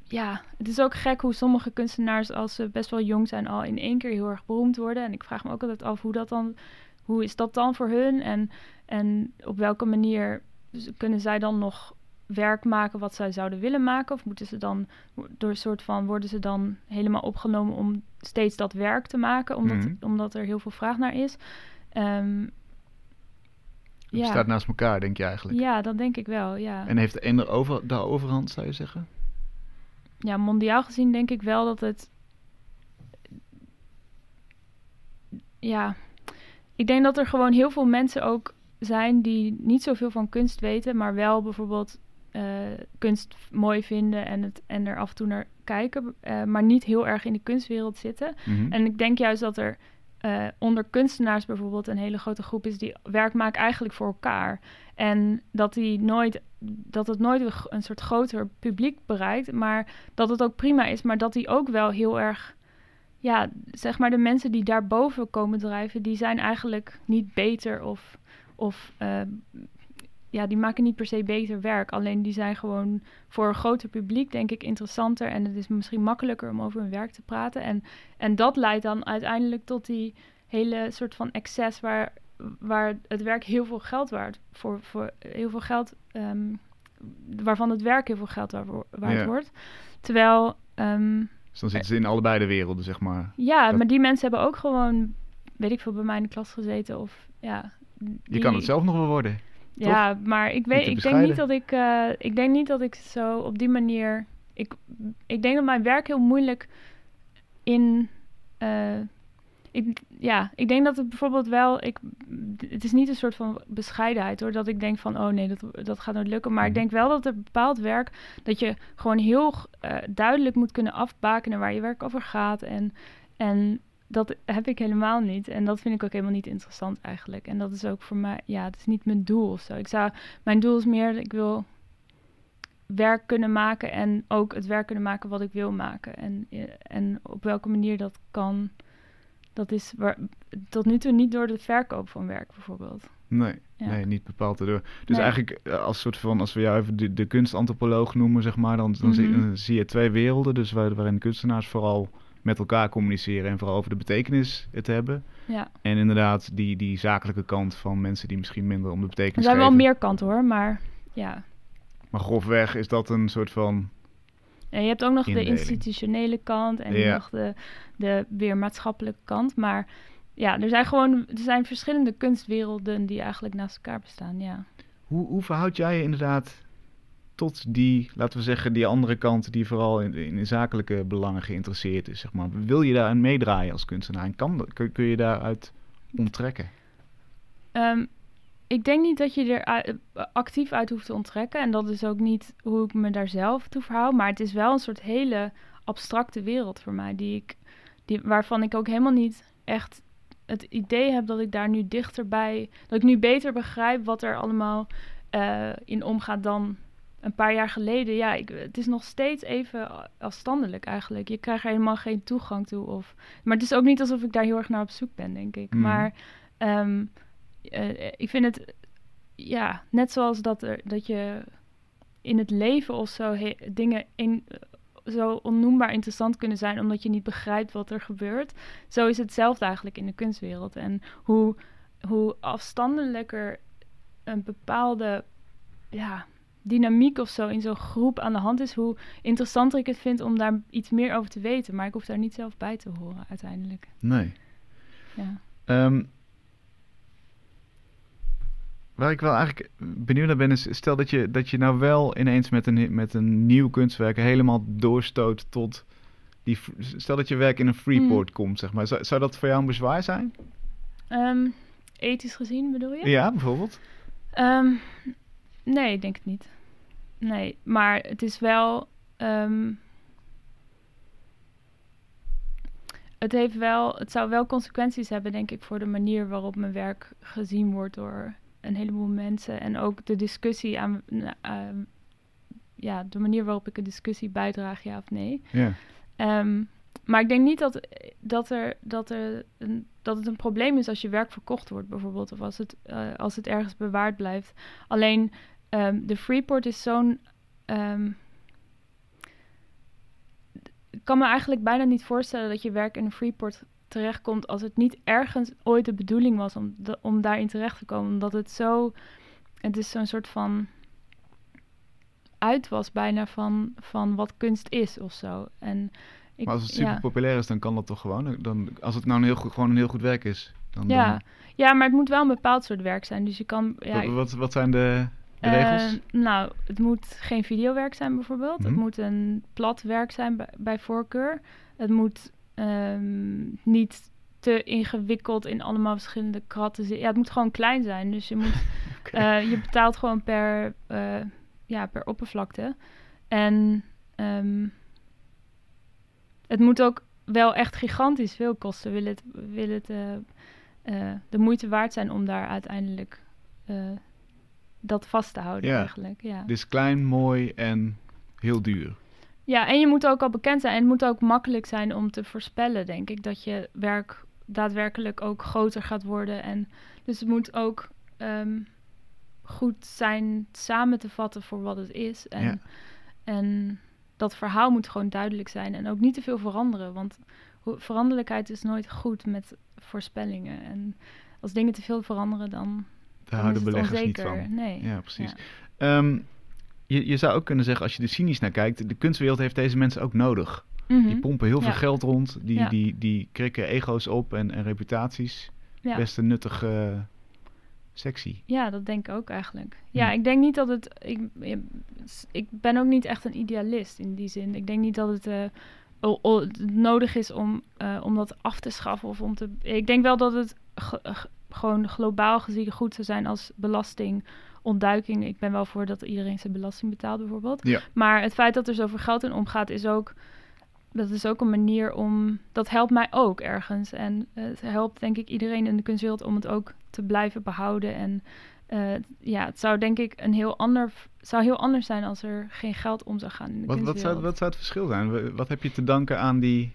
Ja, het is ook gek hoe sommige kunstenaars, als ze best wel jong zijn, al in één keer heel erg beroemd worden. En ik vraag me ook altijd af hoe dat dan, hoe is dat dan voor hun? En, en op welke manier kunnen zij dan nog werk maken wat zij zouden willen maken? Of moeten ze dan door een soort van worden ze dan helemaal opgenomen om steeds dat werk te maken, omdat, Mhm. omdat er heel veel vraag naar is? Ehm, Het staat naast elkaar, denk je eigenlijk. ja, dat denk ik wel. Ja. En heeft de ene over, de overhand, zou je zeggen? ja, mondiaal gezien denk ik wel dat het. Ja, ik denk dat er gewoon heel veel mensen ook zijn die niet zoveel van kunst weten, maar wel bijvoorbeeld eh, kunst mooi vinden en, het, en er af en toe naar kijken, eh, maar niet heel erg in de kunstwereld zitten. Mhm. En ik denk juist dat er eh, onder kunstenaars bijvoorbeeld een hele grote groep is die werk maakt eigenlijk voor elkaar. En dat, die nooit, dat het nooit een, soort groter publiek bereikt, maar dat het ook prima is, maar dat die ook wel heel erg. Ja, zeg maar de mensen die daarboven komen drijven, die zijn eigenlijk niet beter of. Of eh, ja, die maken niet per se beter werk. Alleen die zijn gewoon voor een groter publiek, denk ik, interessanter. En het is misschien makkelijker om over hun werk te praten. En, en dat leidt dan uiteindelijk tot die hele soort van excess waar, waar het werk heel veel geld waard voor, voor heel veel geld, ehm, waarvan het werk heel veel geld waard, Ja. wordt. Terwijl, ehm, Dus dan zitten ze in allebei de werelden, zeg maar. ja, Dat- maar die mensen hebben ook gewoon, weet ik veel, bij mij in de klas gezeten of ja. Je kan het zelf nog wel worden. ja, maar ik, weet, ik denk niet dat ik, eh, ik denk niet dat ik zo op die manier. Ik, ik denk dat mijn werk heel moeilijk in. eh, ik, ja, ik denk dat het bijvoorbeeld wel. Ik, het is niet een soort van bescheidenheid hoor. Dat ik denk van, oh nee, dat, dat gaat nooit lukken. Maar ik Mhm. denk wel dat er bepaald werk. dat je gewoon heel eh, duidelijk moet kunnen afbakenen waar je werk over gaat. En, en dat heb ik helemaal niet. En dat vind ik ook helemaal niet interessant eigenlijk. En dat is ook voor mij, ja, het is niet mijn doel of zo. Ik zou, mijn doel is meer, ik wil werk kunnen maken en ook het werk kunnen maken wat ik wil maken. En, en op welke manier dat kan, dat is waar, tot nu toe niet door de verkoop van werk bijvoorbeeld. Nee, Ja. nee niet bepaald erdoor. Dus Nee. eigenlijk eh, als soort van, als we jou even de, de kunstantropoloog noemen, zeg maar, dan, dan, zie, Mhm. dan zie je twee werelden. Dus waar, waarin kunstenaars vooral met elkaar communiceren en vooral over de betekenis het hebben. Ja, En inderdaad die, die zakelijke kant van mensen die misschien minder om de er betekenis zijn wel meer kanten hoor, maar ja. Maar grofweg is dat een soort van... En je hebt ook nog de institutionele kant en Ja. nog de, de weer maatschappelijke kant. Maar ja, er zijn gewoon er zijn verschillende kunstwerelden die eigenlijk naast elkaar bestaan. Ja. Hoe, hoe verhoud jij je inderdaad tot die, laten we zeggen, die andere kant die vooral in, in zakelijke belangen geïnteresseerd is, zeg maar. Wil je daar aan meedraaien als kunstenaar? En kan, kun, je daaruit onttrekken? Ehm, ik denk niet dat je er actief uit hoeft te onttrekken. En dat is ook niet hoe ik me daar zelf toe verhoud. Maar het is wel een soort hele abstracte wereld voor mij. Die ik, die, waarvan ik ook helemaal niet echt het idee heb dat ik daar nu dichterbij... Dat ik nu beter begrijp wat er allemaal eh, in omgaat dan een paar jaar geleden, ja, ik, het is nog steeds even afstandelijk eigenlijk. Je krijgt er helemaal geen toegang toe. Of, maar het is ook niet alsof ik daar heel erg naar op zoek ben, denk ik. Mhm. Maar ehm, eh, ik vind het, ja, net zoals dat, er, dat je in het leven of zo he- dingen in, zo onnoembaar interessant kunnen zijn omdat je niet begrijpt wat er gebeurt. Zo is hetzelfde eigenlijk in de kunstwereld. En hoe, hoe afstandelijker een bepaalde ja, dynamiek of zo in zo'n groep aan de hand is, hoe interessanter ik het vind om daar iets meer over te weten. Maar ik hoef daar niet zelf bij te horen uiteindelijk. Nee. Ja. Ehm, waar ik wel eigenlijk benieuwd naar ben, is stel dat je, dat je nou wel ineens met een, met een nieuw kunstwerk helemaal doorstoot tot die. Stel dat je werk in een freeport komt, zeg maar. Zou, zou dat voor jou een bezwaar zijn? Ehm, ethisch gezien bedoel je? Ja, bijvoorbeeld. Ehm, nee, ik denk het niet. Nee, maar het is wel. ehm, het, heeft wel, het zou wel consequenties hebben, denk ik, voor de manier waarop mijn werk gezien wordt door een heleboel mensen. En ook de discussie aan. ehm, ja, de manier waarop ik een discussie bijdraag, ja of nee. Ja. Ehm, maar ik denk niet dat, dat, er, dat, er een, dat het een probleem is als je werk verkocht wordt, bijvoorbeeld. Of als het, eh, als het ergens bewaard blijft. Alleen ehm, de Freeport is zo'n. ehm, ik kan me eigenlijk bijna niet voorstellen dat je werk in een Freeport terechtkomt als het niet ergens ooit de bedoeling was om, de- om daarin terecht te komen. Omdat het zo. Het is zo'n soort van uit was bijna van, van wat kunst is of zo. En ik, Maar als het super ja. populair is, dan kan dat toch gewoon? Dan, als het nou een heel goed, gewoon een heel goed werk is. Dan, Ja. dan- ja, maar het moet wel een bepaald soort werk zijn. Dus je kan. Ja, wat, wat, wat zijn de, de regels? Eh, nou, het moet geen videowerk zijn bijvoorbeeld. Het Mhm. moet een plat werk zijn bij, voorkeur. Het moet ehm, niet te ingewikkeld in allemaal verschillende kratten zitten. Ja, het moet gewoon klein zijn. Dus je moet eh, je betaalt gewoon per, eh, ja, per oppervlakte. En ehm, het moet ook wel echt gigantisch veel kosten. Wil het, wil het de moeite waard zijn om daar uiteindelijk dat vast te houden Ja. eigenlijk. Ja. Dus klein, mooi en heel duur. ja, en je moet ook al bekend zijn. En het moet ook makkelijk zijn om te voorspellen, denk ik. Dat je werk daadwerkelijk ook groter gaat worden. En dus het moet ook ehm, goed zijn samen te vatten voor wat het is. En, Ja. en dat verhaal moet gewoon duidelijk zijn. En ook niet te veel veranderen. Want veranderlijkheid is nooit goed met voorspellingen. En als dingen te veel veranderen, dan, Daar houden beleggers niet van. Nee. Ja, precies. Ja. Ehm, je, je zou ook kunnen zeggen, als je er cynisch naar kijkt, de kunstwereld heeft deze mensen ook nodig. Mhm. Die pompen heel veel Ja. geld rond, die, Ja. die, die krikken ego's op en, en reputaties. Best een nuttige sectie. Ja, dat denk ik ook eigenlijk. Ja, ik denk niet dat het. Ik, ik ben ook niet echt een idealist in die zin. Ik denk niet dat het eh, o- o- nodig is om, eh, om dat af te schaffen of om te. Ik denk wel dat het gewoon globaal gezien goed zou zijn als belastingontduiking. Ik ben wel voor dat iedereen zijn belasting betaalt, bijvoorbeeld. Ja. Maar het feit dat er zoveel geld in omgaat, is ook. Dat is ook een manier om. Dat helpt mij ook ergens. En het helpt, denk ik, iedereen in de kunstwereld om het ook te blijven behouden. En eh, ja, het zou denk ik een heel ander. zou heel anders zijn als er geen geld om zou gaan in de Wat, wat, zou, kunstwereld. wat zou het verschil zijn? Wa- Wat heb je te danken aan die...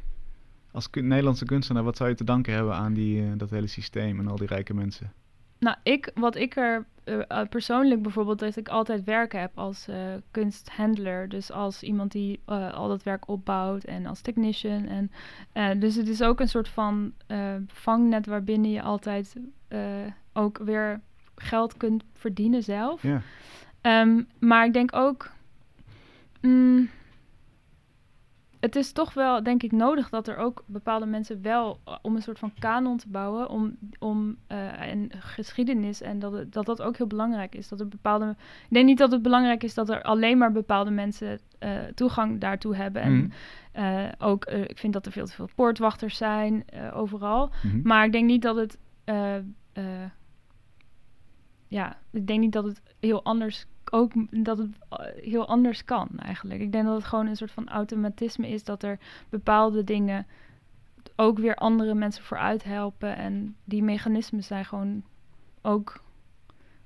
Als kun- Nederlandse kunstenaar, wat zou je te danken hebben aan die, eh, dat hele systeem en al die rijke mensen? Nou, ik, wat ik er eh, eh, persoonlijk bijvoorbeeld, dat ik altijd werk heb als eh, kunsthandler. Dus als iemand die al dat werk opbouwt en als technician. En, dus het is ook een soort van vangnet waarbinnen je altijd ook weer geld kunt verdienen zelf. Ja. Ehm, maar ik denk ook. mm, het is toch wel, denk ik, nodig dat er ook bepaalde mensen wel eh, om een soort van kanon te bouwen, om, om eh, en geschiedenis en dat, het- dat dat ook heel belangrijk is. Dat er bepaalde, ik denk niet dat het belangrijk is dat er alleen maar bepaalde mensen eh, toegang daartoe hebben. En Mhm. ook, ik vind dat er veel te veel poortwachters zijn overal. Mhm. Maar ik denk niet dat het. ja, ik denk niet dat het heel anders ook dat het eh, heel anders kan eigenlijk. Ik denk dat het gewoon een soort van automatisme is dat er bepaalde dingen ook weer andere mensen vooruit helpen en die mechanismen zijn gewoon ook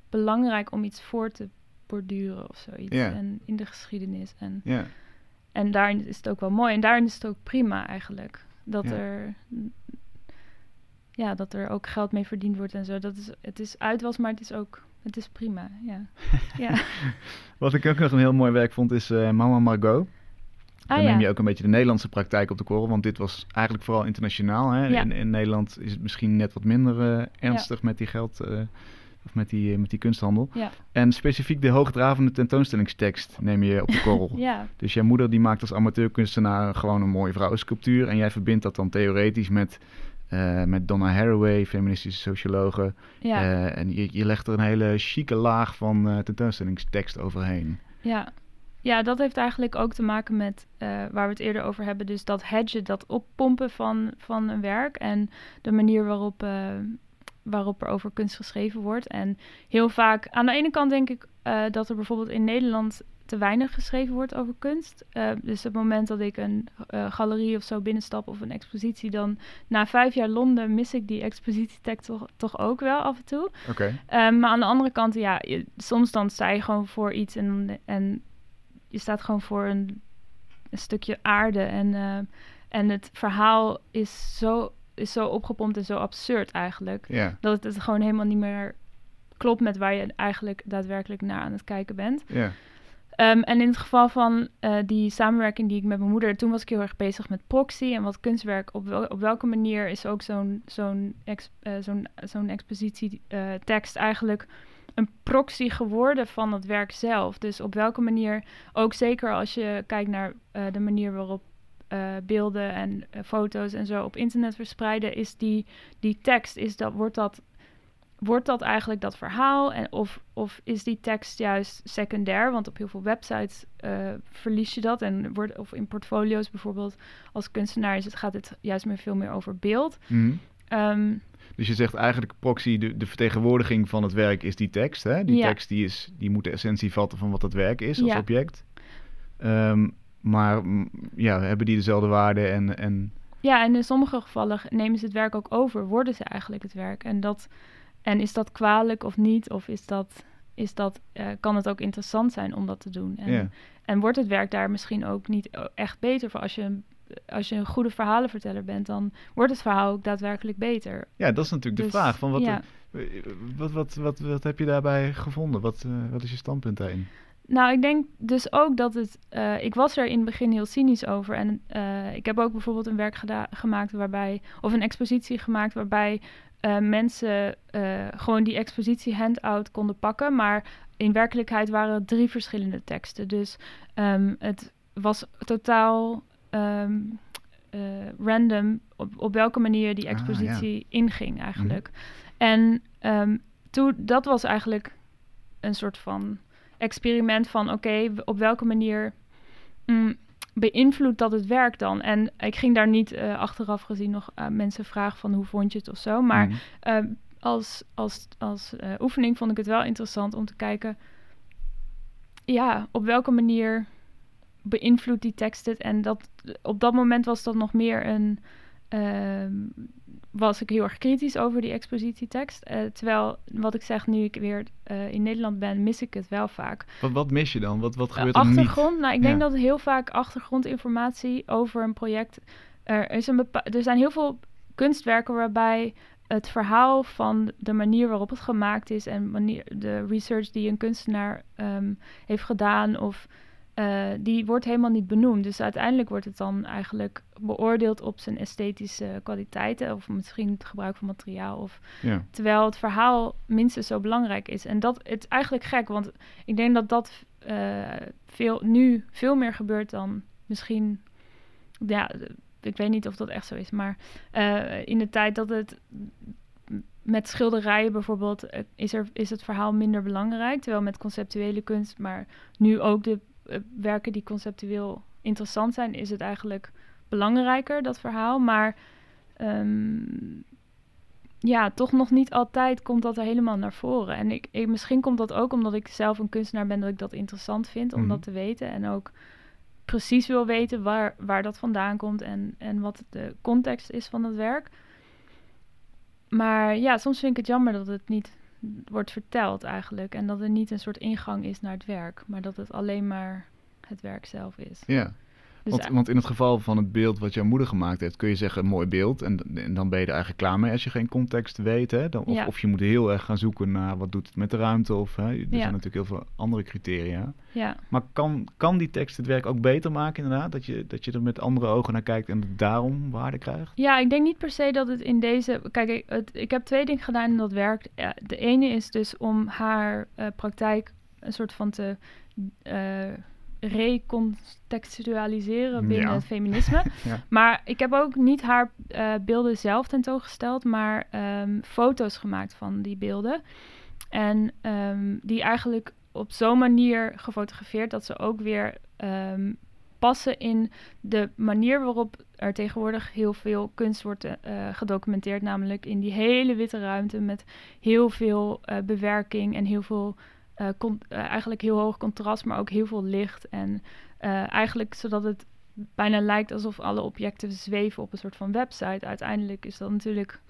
belangrijk om iets voor te borduren of zoiets. En in de geschiedenis. En, en daarin is het ook wel mooi. En daarin is het ook prima eigenlijk. Dat er... Ja, dat er ook geld mee verdiend wordt en zo. Dat is, het is uitwas, maar het is ook... Het is prima, ja. ja. Wat ik ook nog een heel mooi werk vond is eh, Mama Margot. Dan Ah neem je ja. ook een beetje de Nederlandse praktijk op de korrel, want dit was eigenlijk vooral internationaal. Hè? Ja. In, in Nederland is het misschien net wat minder eh, ernstig met die geld, eh, of met die, met die kunsthandel. En specifiek de hoogdravende tentoonstellingstekst neem je op de korrel. Dus jouw moeder die maakt als amateurkunstenaar gewoon een mooie vrouwensculptuur. En jij verbindt dat dan theoretisch met, eh, met Donna Haraway, feministische sociologe. ja. Eh, en je, je legt er een hele chique laag van eh, tentoonstellingstekst overheen. Ja. ja, dat heeft eigenlijk ook te maken met waar we het eerder over hebben. Dus dat hedgen, dat oppompen van, van een werk en de manier waarop, waarop er over kunst geschreven wordt. En heel vaak, aan de ene kant denk ik dat er bijvoorbeeld in Nederland te weinig geschreven wordt over kunst. Eh, dus het moment dat ik een eh, galerie of zo binnenstap of een expositie, dan na vijf jaar Londen mis ik die expositietekst toch, toch ook wel af en toe. Oké. Um, maar aan de andere kant, ja, je- soms dan sta je gewoon voor iets en, en je staat gewoon voor een, een stukje aarde. En, eh, en het verhaal is zo, is zo opgepompt en zo absurd eigenlijk. Dat het gewoon helemaal niet meer klopt met waar je eigenlijk daadwerkelijk naar aan het kijken bent. ja. Um, en in het geval van eh, die samenwerking die ik met mijn moeder, toen was ik heel erg bezig met proxy en wat kunstwerk. Op, wel, op welke manier is ook zo'n zo'n eh, zo'n zo'n expositietekst eigenlijk een proxy geworden van het werk zelf? Dus op welke manier, ook zeker als je kijkt naar eh, de manier waarop eh, beelden en eh, foto's en zo op internet verspreiden, is die, die tekst, is dat, wordt dat wordt dat eigenlijk dat verhaal? En of, of is die tekst juist secundair? Want op heel veel websites eh, verlies je dat. En wordt, of in portfolio's bijvoorbeeld, als kunstenaar is het, gaat het juist meer veel meer over beeld. Mhm. Ehm, Dus je zegt eigenlijk proxy, de, de vertegenwoordiging van het werk is die tekst. Hè? Die Ja. tekst die, is, die moet de essentie vatten van wat het werk is als Ja. object. Ehm, maar ja, hebben die dezelfde waarde en, en ja, en in sommige gevallen nemen ze het werk ook over. Worden ze eigenlijk het werk? En, dat, en is dat kwalijk of niet? Of is dat, is dat, eh, kan het ook interessant zijn om dat te doen? En. En wordt het werk daar misschien ook niet eh, echt beter voor als je, een- als je een goede verhalenverteller bent, dan wordt het verhaal ook daadwerkelijk beter. ja, dat is natuurlijk de Dus, vraag. Van wat, ja. eh, wat, wat, wat, wat heb je daarbij gevonden? Wat, wat is je standpunt daarin? Nou, ik denk dus ook dat het. ik was er in het begin heel cynisch over. En ik heb ook bijvoorbeeld een werk gemaakt waarbij. of een expositie gemaakt waarbij eh, mensen eh, gewoon die expositie handout konden pakken. Maar in werkelijkheid waren het drie verschillende teksten. Dus ehm, het was totaal. ehm, eh, random op, op welke manier die Ah, expositie inging eigenlijk. En ehm, toen, dat was eigenlijk een soort van experiment van oké, op welke manier mm, beïnvloedt dat het werk dan? En ik ging daar niet eh, achteraf gezien nog aan mensen vragen van hoe vond je het of zo. Maar Mhm. eh, als, als, als eh, oefening vond ik het wel interessant om te kijken, ja, op welke manier beïnvloedt die tekst het? En dat, op dat moment was dat nog meer een, ehm, was ik heel erg kritisch over die expositietekst. Eh, terwijl, wat ik zeg, nu ik weer eh, in Nederland ben, mis ik het wel vaak. wat, wat mis je dan? Wat, wat Eh, gebeurt er niet? achtergrond, nou, ik denk Ja. dat heel vaak achtergrondinformatie over een project. Er, is een er zijn heel veel kunstwerken waarbij het verhaal van de manier waarop het gemaakt is en manier, de research die een kunstenaar ehm, heeft gedaan, of eh, die wordt helemaal niet benoemd. Dus uiteindelijk wordt het dan eigenlijk beoordeeld op zijn esthetische kwaliteiten, of misschien het gebruik van materiaal, of Ja. Terwijl het verhaal minstens zo belangrijk is. En dat het is eigenlijk gek, want ik denk dat dat eh, veel, nu veel meer gebeurt dan misschien. Ja, ik weet niet of dat echt zo is, maar eh, in de tijd dat het met schilderijen bijvoorbeeld is, er, is het verhaal minder belangrijk. Terwijl met conceptuele kunst, maar nu ook de werken die conceptueel interessant zijn, is het eigenlijk belangrijker, dat verhaal. Maar ehm, ja, toch nog niet altijd komt dat er helemaal naar voren. En ik, ik, misschien komt dat ook omdat ik zelf een kunstenaar ben, dat ik dat interessant vind om Mhm. dat te weten. En ook precies wil weten waar, waar dat vandaan komt en, en wat de context is van het werk. Maar ja, soms vind ik het jammer dat het niet wordt verteld eigenlijk. En dat er niet een soort ingang is naar het werk, maar dat het alleen maar het werk zelf is. Ja. Dus Want, want in het geval van het beeld wat jouw moeder gemaakt heeft, kun je zeggen een mooi beeld. En, en dan ben je er eigenlijk klaar mee als je geen context weet. Hè? Dan, of, Ja. of je moet heel erg gaan zoeken naar wat doet het met de ruimte. Of, hè? Er Ja. zijn natuurlijk heel veel andere criteria. ja, Maar kan, kan die tekst het werk ook beter maken inderdaad? Dat je, dat je er met andere ogen naar kijkt en daarom waarde krijgt? Ja, ik denk niet per se dat het in deze. Kijk, ik, het, ik heb twee dingen gedaan en dat werkt. De ene is dus om haar eh, praktijk een soort van te eh, recontextualiseren binnen Ja. het feminisme. Ja. Maar ik heb ook niet haar eh, beelden zelf tentoongesteld, maar ehm, foto's gemaakt van die beelden. En ehm, die eigenlijk op zo'n manier gefotografeerd dat ze ook weer ehm, passen in de manier waarop er tegenwoordig heel veel kunst wordt eh, gedocumenteerd. Namelijk in die hele witte ruimte met heel veel eh, bewerking en heel veel, con- eh, eigenlijk heel hoog contrast, maar ook heel veel licht. En eh, eigenlijk zodat het bijna lijkt alsof alle objecten zweven op een soort van website. Uiteindelijk is dat natuurlijk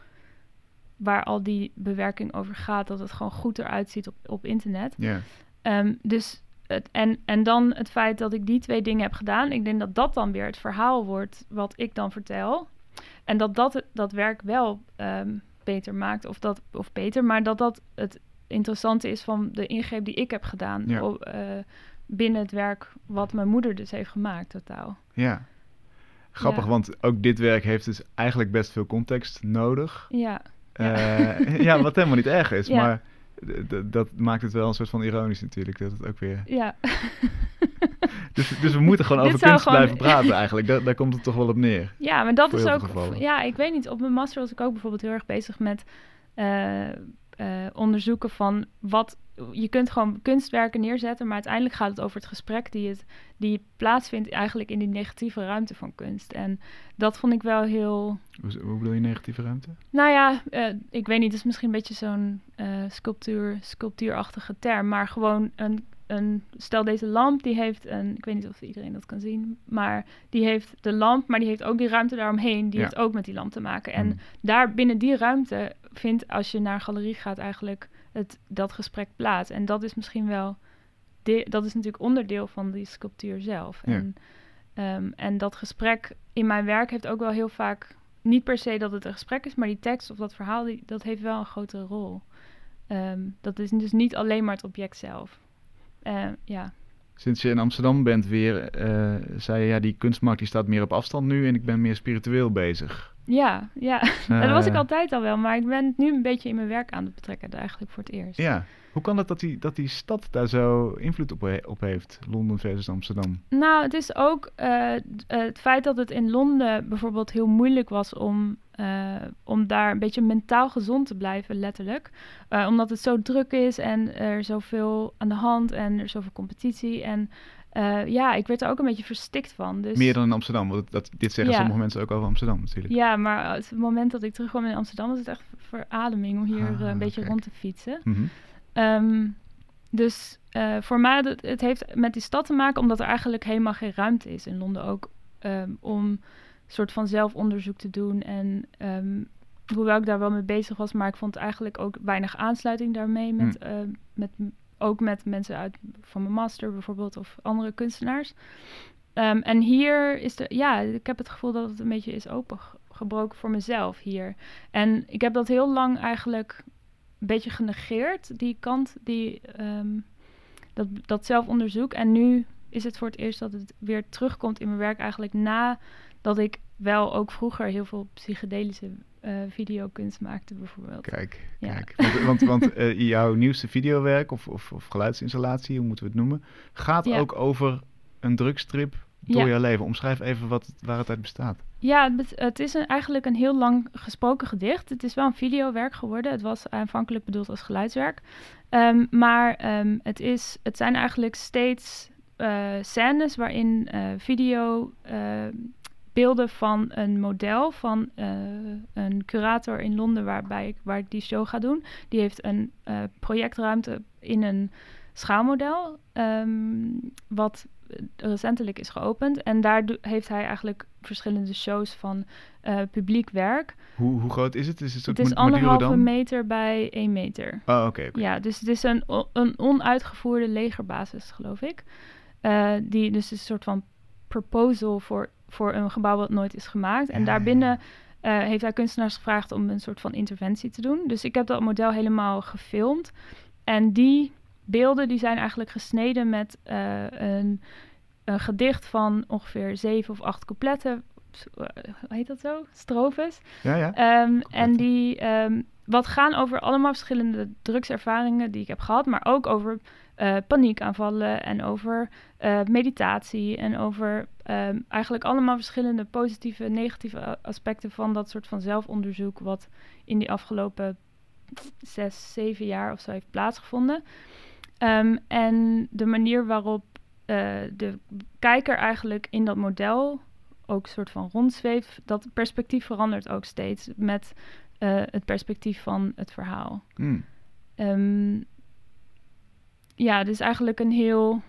waar al die bewerking over gaat, dat het gewoon goed eruit ziet op, op internet. Ja. Ehm, dus het, en, en dan het feit dat ik die twee dingen heb gedaan, ik denk dat dat dan weer het verhaal wordt wat ik dan vertel. En dat dat dat werk wel ehm, beter maakt, of, dat, of beter, maar dat dat het interessante is van de ingreep die ik heb gedaan Ja. op, eh, binnen het werk wat mijn moeder dus heeft gemaakt totaal. ja. Grappig, Ja. want ook dit werk heeft dus eigenlijk best veel context nodig. Ja, Eh, ja, wat helemaal niet erg is, maar dat maakt het wel een soort van ironisch natuurlijk. Dat het ook weer... ja. Dus, dus we moeten gewoon over kunst gewoon- blijven praten eigenlijk. Daar, daar komt het toch wel op neer. Ja, maar dat is ook. gevallen. Ja, ik weet niet. Op mijn master was ik ook bijvoorbeeld heel erg bezig met eh, eh, onderzoeken van wat. Je kunt gewoon kunstwerken neerzetten, maar uiteindelijk gaat het over het gesprek die, het, die plaatsvindt eigenlijk in die negatieve ruimte van kunst. En dat vond ik wel heel. Hoe, bedoel je negatieve ruimte? Nou ja, eh, ik weet niet, het is misschien een beetje zo'n eh, sculptuur, sculptuurachtige term, maar gewoon een, een, stel deze lamp, die heeft een, ik weet niet of iedereen dat kan zien, maar die heeft de lamp, maar die heeft ook die ruimte daaromheen, die Ja. heeft ook met die lamp te maken. En Hmm. daar binnen die ruimte vindt, als je naar een galerie gaat, eigenlijk het, dat gesprek plaats. En dat is misschien wel, de, dat is natuurlijk onderdeel van die sculptuur zelf. Ja. En, ehm, en dat gesprek in mijn werk heeft ook wel heel vaak, niet per se dat het een gesprek is, maar die tekst of dat verhaal, die, dat heeft wel een grotere rol. Ehm, dat is dus niet alleen maar het object zelf. Eh, ja. Sinds je in Amsterdam bent weer, eh, zei je ja, die kunstmarkt die staat meer op afstand nu en ik ben meer spiritueel bezig. Ja, ja. Dat was ik Eh, altijd al wel, maar ik ben het nu een beetje in mijn werk aan het betrekken, eigenlijk voor het eerst. Ja. Hoe kan het dat die, dat die stad daar zo invloed op, he- op heeft, Londen versus Amsterdam? Nou, het is ook eh, eh, het feit dat het in Londen bijvoorbeeld heel moeilijk was om, om daar een beetje mentaal gezond te blijven, letterlijk. Omdat het zo druk is en er zoveel aan de hand en er zoveel competitie. En eh, ja, ik werd er ook een beetje verstikt van. Dus, Meer dan in Amsterdam, want dat, dit zeggen Ja. sommige mensen ook over Amsterdam natuurlijk. Ja, maar het moment dat ik terugkwam in Amsterdam was het echt verademing om hier Ah, eh, een beetje kijk. rond te fietsen. Mhm. Ehm, dus eh, voor mij, het, het heeft met die stad te maken, omdat er eigenlijk helemaal geen ruimte is in Londen ook ehm, om een soort van zelfonderzoek te doen. En ehm, hoewel ik daar wel mee bezig was, maar ik vond eigenlijk ook weinig aansluiting daarmee met, eh, met ook met mensen uit van mijn master bijvoorbeeld of andere kunstenaars. Ehm, en hier is de, ja, ik heb het gevoel dat het een beetje is opengebroken voor mezelf hier. En ik heb dat heel lang eigenlijk een beetje genegeerd, die kant, die, ehm, dat, dat zelfonderzoek. En nu is het voor het eerst dat het weer terugkomt in mijn werk, eigenlijk nadat ik wel ook vroeger heel veel psychedelische eh videokunst maakte, bijvoorbeeld. Kijk, Ja. kijk. Want, want, want eh, jouw nieuwste videowerk of, of, of geluidsinstallatie, hoe moeten we het noemen, gaat Ja. ook over een drugstrip door Ja. jouw leven. Omschrijf even wat, waar het uit bestaat. Ja, het, is een, eigenlijk een heel lang gesproken gedicht. Het is wel een videowerk geworden. Het was aanvankelijk bedoeld als geluidswerk. Ehm, maar ehm, het, is, het zijn eigenlijk steeds eh, scènes waarin video beelden van een model van eh, een curator in Londen waarbij ik, waar ik die show ga doen. Die heeft een eh, projectruimte in een schaalmodel, ehm, wat recentelijk is geopend. En daar heeft hij eigenlijk verschillende shows van uh, publiek werk. Hoe, hoe groot is het? Is het, het is anderhalve meter bij één meter. Oh, oké. Ja, dus het is een, een onuitgevoerde legerbasis, geloof ik. Uh, die dus een soort van proposal voor, voor een gebouw wat nooit is gemaakt. En daarbinnen uh, heeft hij kunstenaars gevraagd om een soort van interventie te doen. Dus ik heb dat model helemaal gefilmd. En die beelden die zijn eigenlijk gesneden met uh, een, een, gedicht van ongeveer zeven of acht coupletten. Hoe heet dat zo? Strofes. Ja, ja. Um, en die um, wat gaan over allemaal verschillende drugservaringen die ik heb gehad, maar ook over uh, paniekaanvallen en over uh, meditatie en over um, eigenlijk allemaal verschillende positieve en negatieve aspecten van dat soort van zelfonderzoek wat in die afgelopen zes, zeven jaar of zo heeft plaatsgevonden. Um, en de manier waarop uh, de kijker eigenlijk in dat model ook soort van rondzweeft, dat perspectief verandert ook steeds met het perspectief van het verhaal. Mm. Um, ja, dus eigenlijk een heel.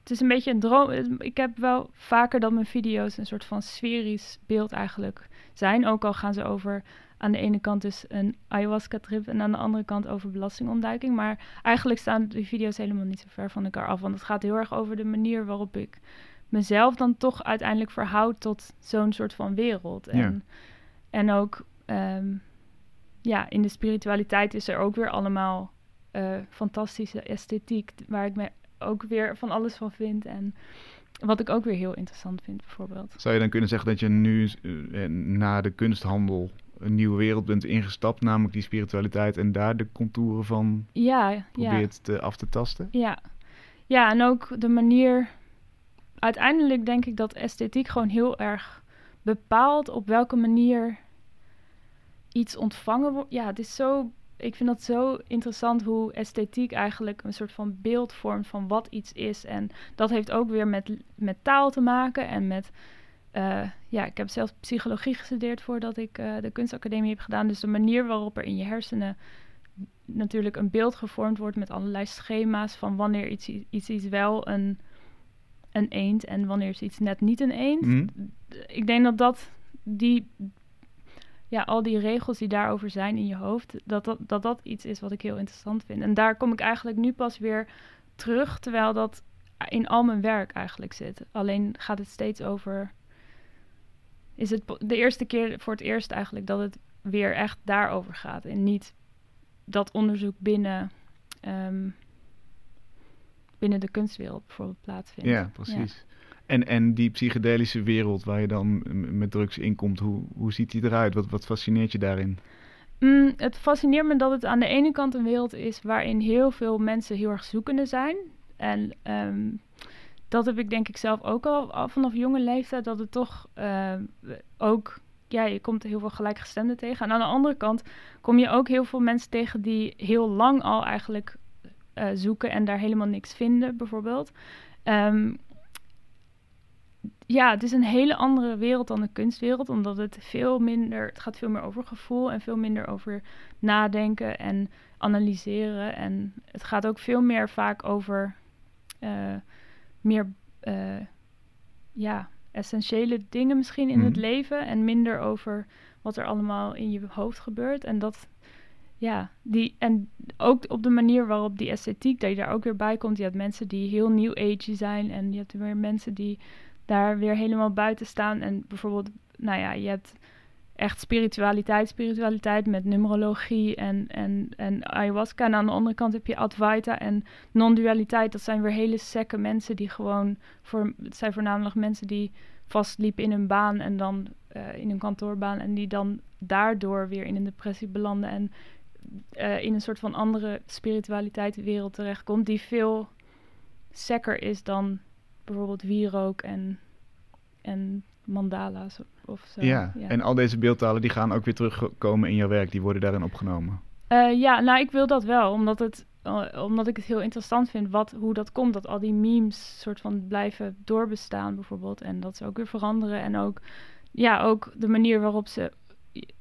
Het is een beetje een droom. Ik heb wel vaker dat mijn video's een soort van sferisch beeld eigenlijk zijn. Ook al gaan ze over aan de ene kant dus een ayahuasca-trip en aan de andere kant over belastingontduiking. Maar eigenlijk staan die video's helemaal niet zo ver van elkaar af. Want het gaat heel erg over de manier waarop ik mezelf dan toch uiteindelijk verhoud tot zo'n soort van wereld. En, ja. en ook um, ja, in de spiritualiteit is er ook weer allemaal uh, fantastische esthetiek, waar ik me ook weer van alles van vind. En wat ik ook weer heel interessant vind, bijvoorbeeld. Zou je dan kunnen zeggen dat je nu uh, na de kunsthandel een nieuwe wereld bent ingestapt, namelijk die spiritualiteit, en daar de contouren van ja, probeert ja. Te, af te tasten? Ja. ja, en ook de manier. Uiteindelijk denk ik dat esthetiek gewoon heel erg bepaalt op welke manier iets ontvangen wordt. Ja, het is zo. Ik vind dat zo interessant hoe esthetiek eigenlijk een soort van beeld vormt van wat iets is. En dat heeft ook weer met, met taal te maken en met. Uh, ja, ik heb zelf psychologie gestudeerd voordat ik uh, de kunstacademie heb gedaan. Dus de manier waarop er in je hersenen natuurlijk een beeld gevormd wordt met allerlei schema's van wanneer iets, iets, iets wel een, een eend en wanneer is iets net niet een eend. Mm. Ik denk dat dat die ja, al die regels die daarover zijn in je hoofd, dat dat, dat dat iets is wat ik heel interessant vind. En daar kom ik eigenlijk nu pas weer terug, terwijl dat in al mijn werk eigenlijk zit. Alleen gaat het steeds over. Is het de eerste keer voor het eerst eigenlijk dat het weer echt daarover gaat. En niet dat onderzoek binnen, um, binnen de kunstwereld bijvoorbeeld plaatsvindt. Ja, precies. Ja. En, en die psychedelische wereld waar je dan met drugs in komt, hoe, hoe ziet die eruit? Wat, wat fascineert je daarin? Mm, het fascineert me dat het aan de ene kant een wereld is waarin heel veel mensen heel erg zoekende zijn. En um, dat heb ik denk ik zelf ook al, vanaf jonge leeftijd, dat het toch uh, ook, ja, je komt heel veel gelijkgestemden tegen. En aan de andere kant kom je ook heel veel mensen tegen die heel lang al eigenlijk uh, zoeken en daar helemaal niks vinden, bijvoorbeeld. Um, ja, het is een hele andere wereld dan de kunstwereld, omdat het veel minder, het gaat veel meer over gevoel en veel minder over nadenken en analyseren. En het gaat ook veel meer vaak over uh, meer, uh, ja, essentiële dingen misschien in mm. het leven en minder over wat er allemaal in je hoofd gebeurt. En dat, ja, die, en ook op de manier waarop die esthetiek, dat je daar ook weer bij komt. Je hebt mensen die heel new age zijn en je hebt weer mensen die daar weer helemaal buiten staan. En bijvoorbeeld, nou ja, je hebt echt spiritualiteit, spiritualiteit met numerologie en, en, en ayahuasca. En aan de andere kant heb je Advaita en non-dualiteit. Dat zijn weer hele sekke mensen die gewoon, voor, het zijn voornamelijk mensen die vastliepen in een baan en dan uh, in een kantoorbaan. En die dan daardoor weer in een depressie belanden en uh, in een soort van andere spiritualiteitswereld terechtkomt. Die veel sekker is dan bijvoorbeeld wierook en, en mandala's of zo. Ja. ja. en al deze beeldtalen die gaan ook weer terugkomen in jouw werk. Die worden daarin opgenomen. Uh, ja, nou ik wil dat wel, omdat, het, uh, omdat ik het heel interessant vind wat, hoe dat komt. Dat al die memes soort van blijven doorbestaan bijvoorbeeld. En dat ze ook weer veranderen. En ook, ja, ook de manier waarop ze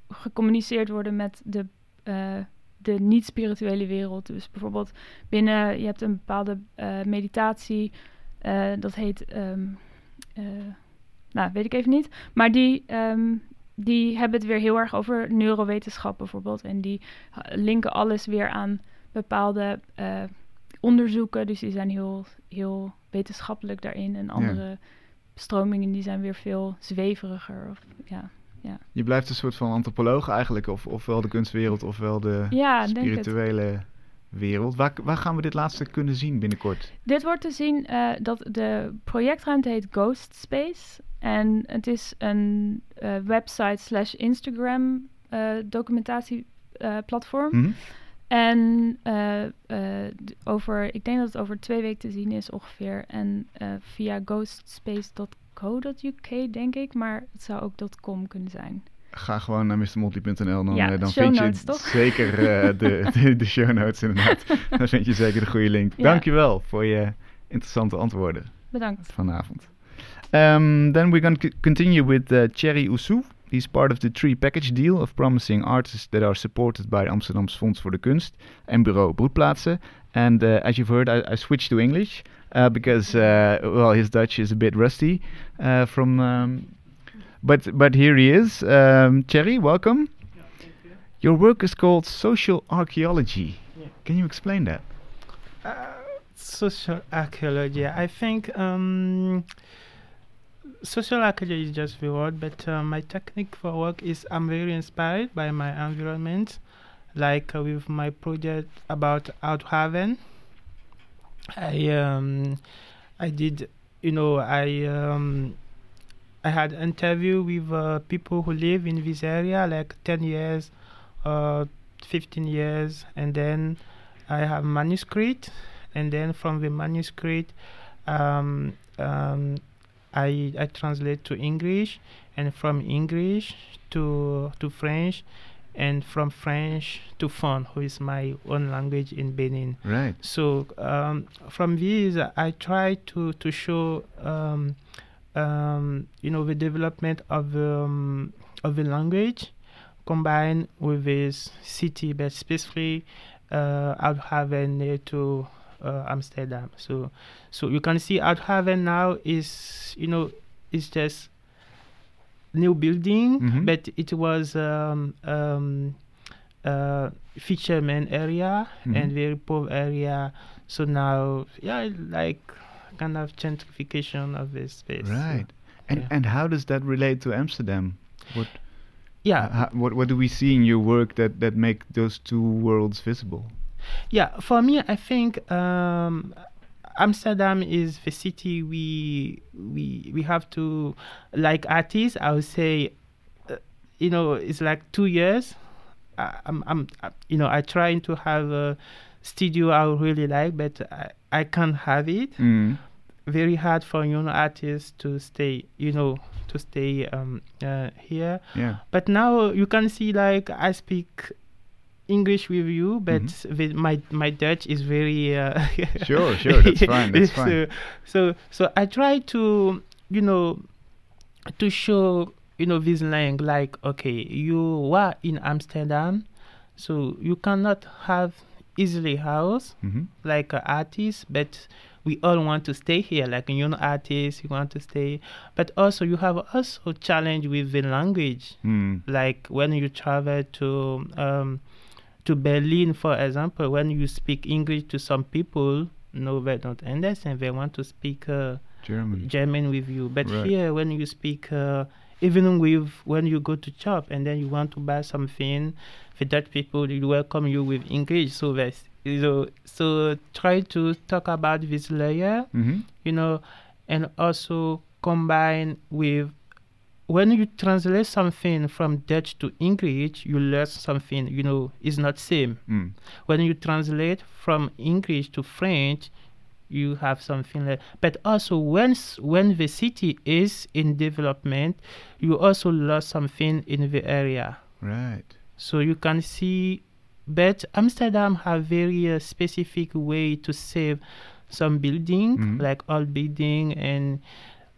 gecommuniceerd worden met de uh, de niet-spirituele wereld. Dus bijvoorbeeld binnen, je hebt een bepaalde eh, meditatie, eh, dat heet, ehm, eh, nou weet ik even niet, maar die, ehm, die hebben het weer heel erg over neurowetenschap bijvoorbeeld. En die linken alles weer aan bepaalde onderzoeken. Dus die zijn heel, heel wetenschappelijk daarin. En andere stromingen die zijn weer veel zweveriger. Of, ja. Ja. Je blijft een soort van antropoloog eigenlijk, of, ofwel de kunstwereld ofwel de ja, spirituele wereld. Waar, waar gaan we dit laatste kunnen zien binnenkort? Dit wordt te zien uh, dat de projectruimte heet Ghost Space. En het is een uh, website slash Instagram uh, documentatieplatform. Mm En over, ik denk dat het over twee weken te zien is ongeveer. En via ghostspace.com co.uk, denk ik. Maar het zou ook .com kunnen zijn. Ga gewoon naar mrmonty.nl. Dan, ja, uh, dan vind je toch? zeker uh, de, de, de, show notes inderdaad. dan vind je zeker de goede link. Ja. Dankjewel voor je interessante antwoorden. Bedankt. Vanavond. Um, then we're going to continue with uh, Cherry Ousou. He's part of the Tree Package Deal of promising artists that are supported by Amsterdam's Fonds voor de Kunst en Bureau Broedplaatsen. And uh, as you've heard, I, I switched to English. uh, because uh, well, his Dutch is a bit rusty from. Um, but but here he is, um, Cherry. Welcome. Yeah, you. Your work is called social archaeology. Yeah. Can you explain that? Uh, social archaeology. I think. Um, social archaeology is just the word, but uh, my technique for work is I'm very inspired by my environment, like uh, with my project about Outhaven. I um, I did you know I um, I had interview with uh, people who live in this area like 10 years uh, 15 years and then I have manuscript and then from the manuscript um, um, I, I translate to English and from English to to French and from French to Fon, who is my own language in Benin. Right. So um, from these, I try to to show, um, um, you know, the development of um, of the language combined with this city, but especially uh, Outhaven near to uh, Amsterdam. So so you can see Outhaven now is you know is just new building, mm-hmm. but it was um, um, uh, fisherman area mm-hmm. and very poor area. So now, yeah, like kind of gentrification of this space. Right. So, and yeah. and how does that relate to Amsterdam? What? Yeah. How, what what do we see in your work that that make those two worlds visible? Yeah, for me, I think um, Amsterdam is the city we we we have to like artists. I would say, uh, you know, it's like two years. I, I'm I'm uh, you know I trying to have a studio I really like, but I I can't have it. Mm. Very hard for young artists to stay, you know, to stay um, uh, here. Yeah. But now you can see like I speak English with you, but mm-hmm. my my Dutch is very uh, sure, sure, that's fine, that's fine. So, so so I try to you know to show you know this line like okay you are in Amsterdam, so you cannot have easily house mm-hmm. like an artist, but we all want to stay here like a young artist you want to stay but also you have also challenge with the language mm. like when you travel to um, to Berlin, for example, when you speak English to some people, no, they don't understand. They want to speak uh, German. German with you. But right. here, when you speak, uh, even with when you go to shop and then you want to buy something, the Dutch people will welcome you with English. So that's so so try to talk about this layer, mm-hmm. you know, and also combine with when you translate something from Dutch to English, you learn something, you know, is not same. Mm. When you translate from English to French, you have something like but also when when the city is in development you also lost something in the area. Right. So you can see but amsterdam have very uh, specific way to save some building mm-hmm. like old building and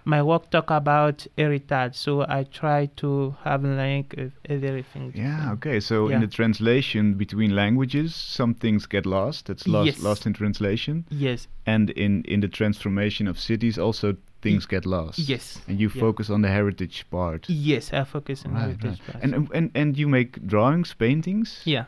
my work talk about heritage, so I try to have link with everything. Yeah, okay. So Yeah. in the translation between languages, some things get lost. That's lost, Yes. lost in translation. Yes, And in, in the transformation of cities, also things get lost. yes, And you Yeah. focus on the heritage part. yes. I focus on Right, heritage. right. part. And, and and you make drawings, paintings. yeah.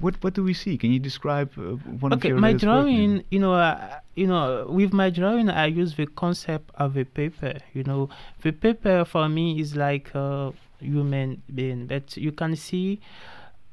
What what do we see? Can you describe uh, one of okay, your my latest work, drawing, you know, uh, you know, with my drawing, I use the concept of a paper. You know, the paper for me is like a human being, but you can see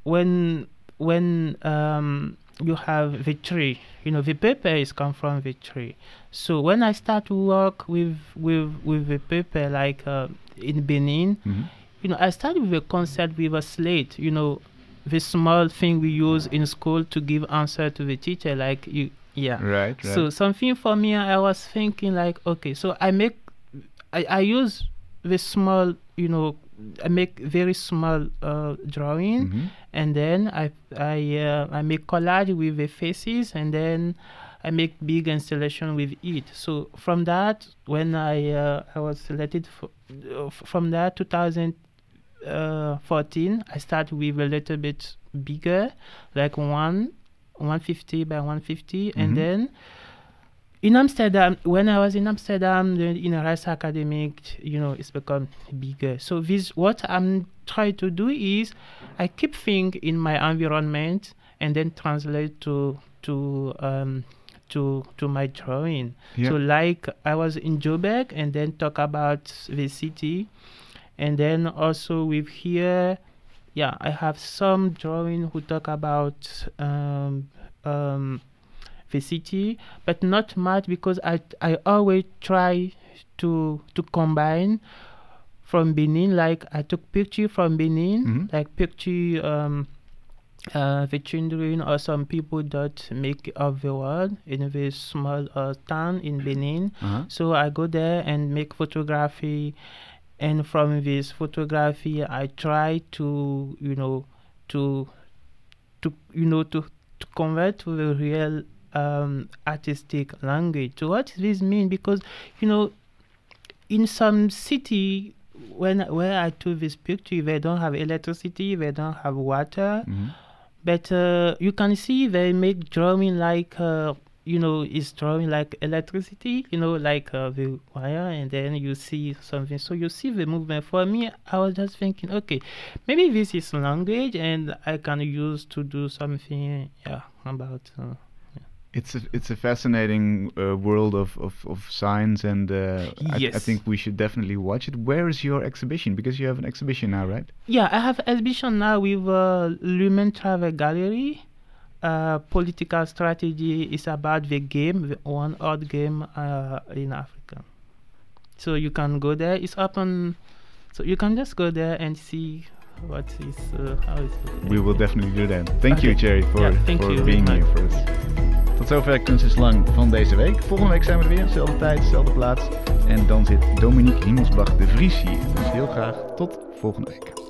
when when um, you have the tree. You know, the paper is come from the tree. So when I start to work with with with the paper, like uh, in Benin, Mhm. you know, I started with a concept with a slate, you know, the small thing we use in school to give answer to the teacher like you yeah right, right. so something for me i was thinking like okay so i make i, I use the small you know I make very small uh, drawing, mm-hmm. and then I I uh, I make collage with the faces, and then I make big installation with it. So from that, when I uh, I was selected for, uh, from that 2000 uh, 14 i start with a little bit bigger like one 150 by 150 mm-hmm. and then in Amsterdam, when I was in Amsterdam, the in a race Academic, you know, it's become bigger. So this, what I'm trying to do is, I keep things in my environment and then translate to to um, to to my drawing. So like I was in Joburg and then talk about the city, and then also with here, yeah, I have some drawing who talk about um, um, the city, but not much because I I always try to to combine from Benin. Like I took picture from Benin, Mhm. like picture um, uh, the children or some people that make of the world in a very small uh, town in Benin. Uh-huh. So I go there and make photography, and from this photography, I try to you know to to you know to to convert to the real um, artistic language. So what does this mean? Because you know, in some city. When where I took this picture, they don't have electricity, they don't have water, Mhm. but uh, you can see they make drawing like uh, you know it's drawing like electricity you know like uh, the wire and then you see something so you see the movement for me i was just thinking okay maybe this is language and i can use to do something yeah about uh, It's a it's a fascinating uh, world of, of, of science, and uh, I, I think we should definitely watch it. Where is your exhibition? Because you have an exhibition now, right? yeah i have exhibition now with uh, lumen travel gallery uh, political strategy is about the game the one odd game uh, in africa so you can go there it's open so you can just go there and see what is uh, how is We will definitely do that. Thank you. Cherry, for, Yeah, thank for you being here for us. Tot zover Kunst is Lang van deze week. Volgende week zijn we er weer, dezelfde tijd, dezelfde plaats. En dan zit Dominique Himmelsbach de Vries hier. Dus heel graag tot volgende week.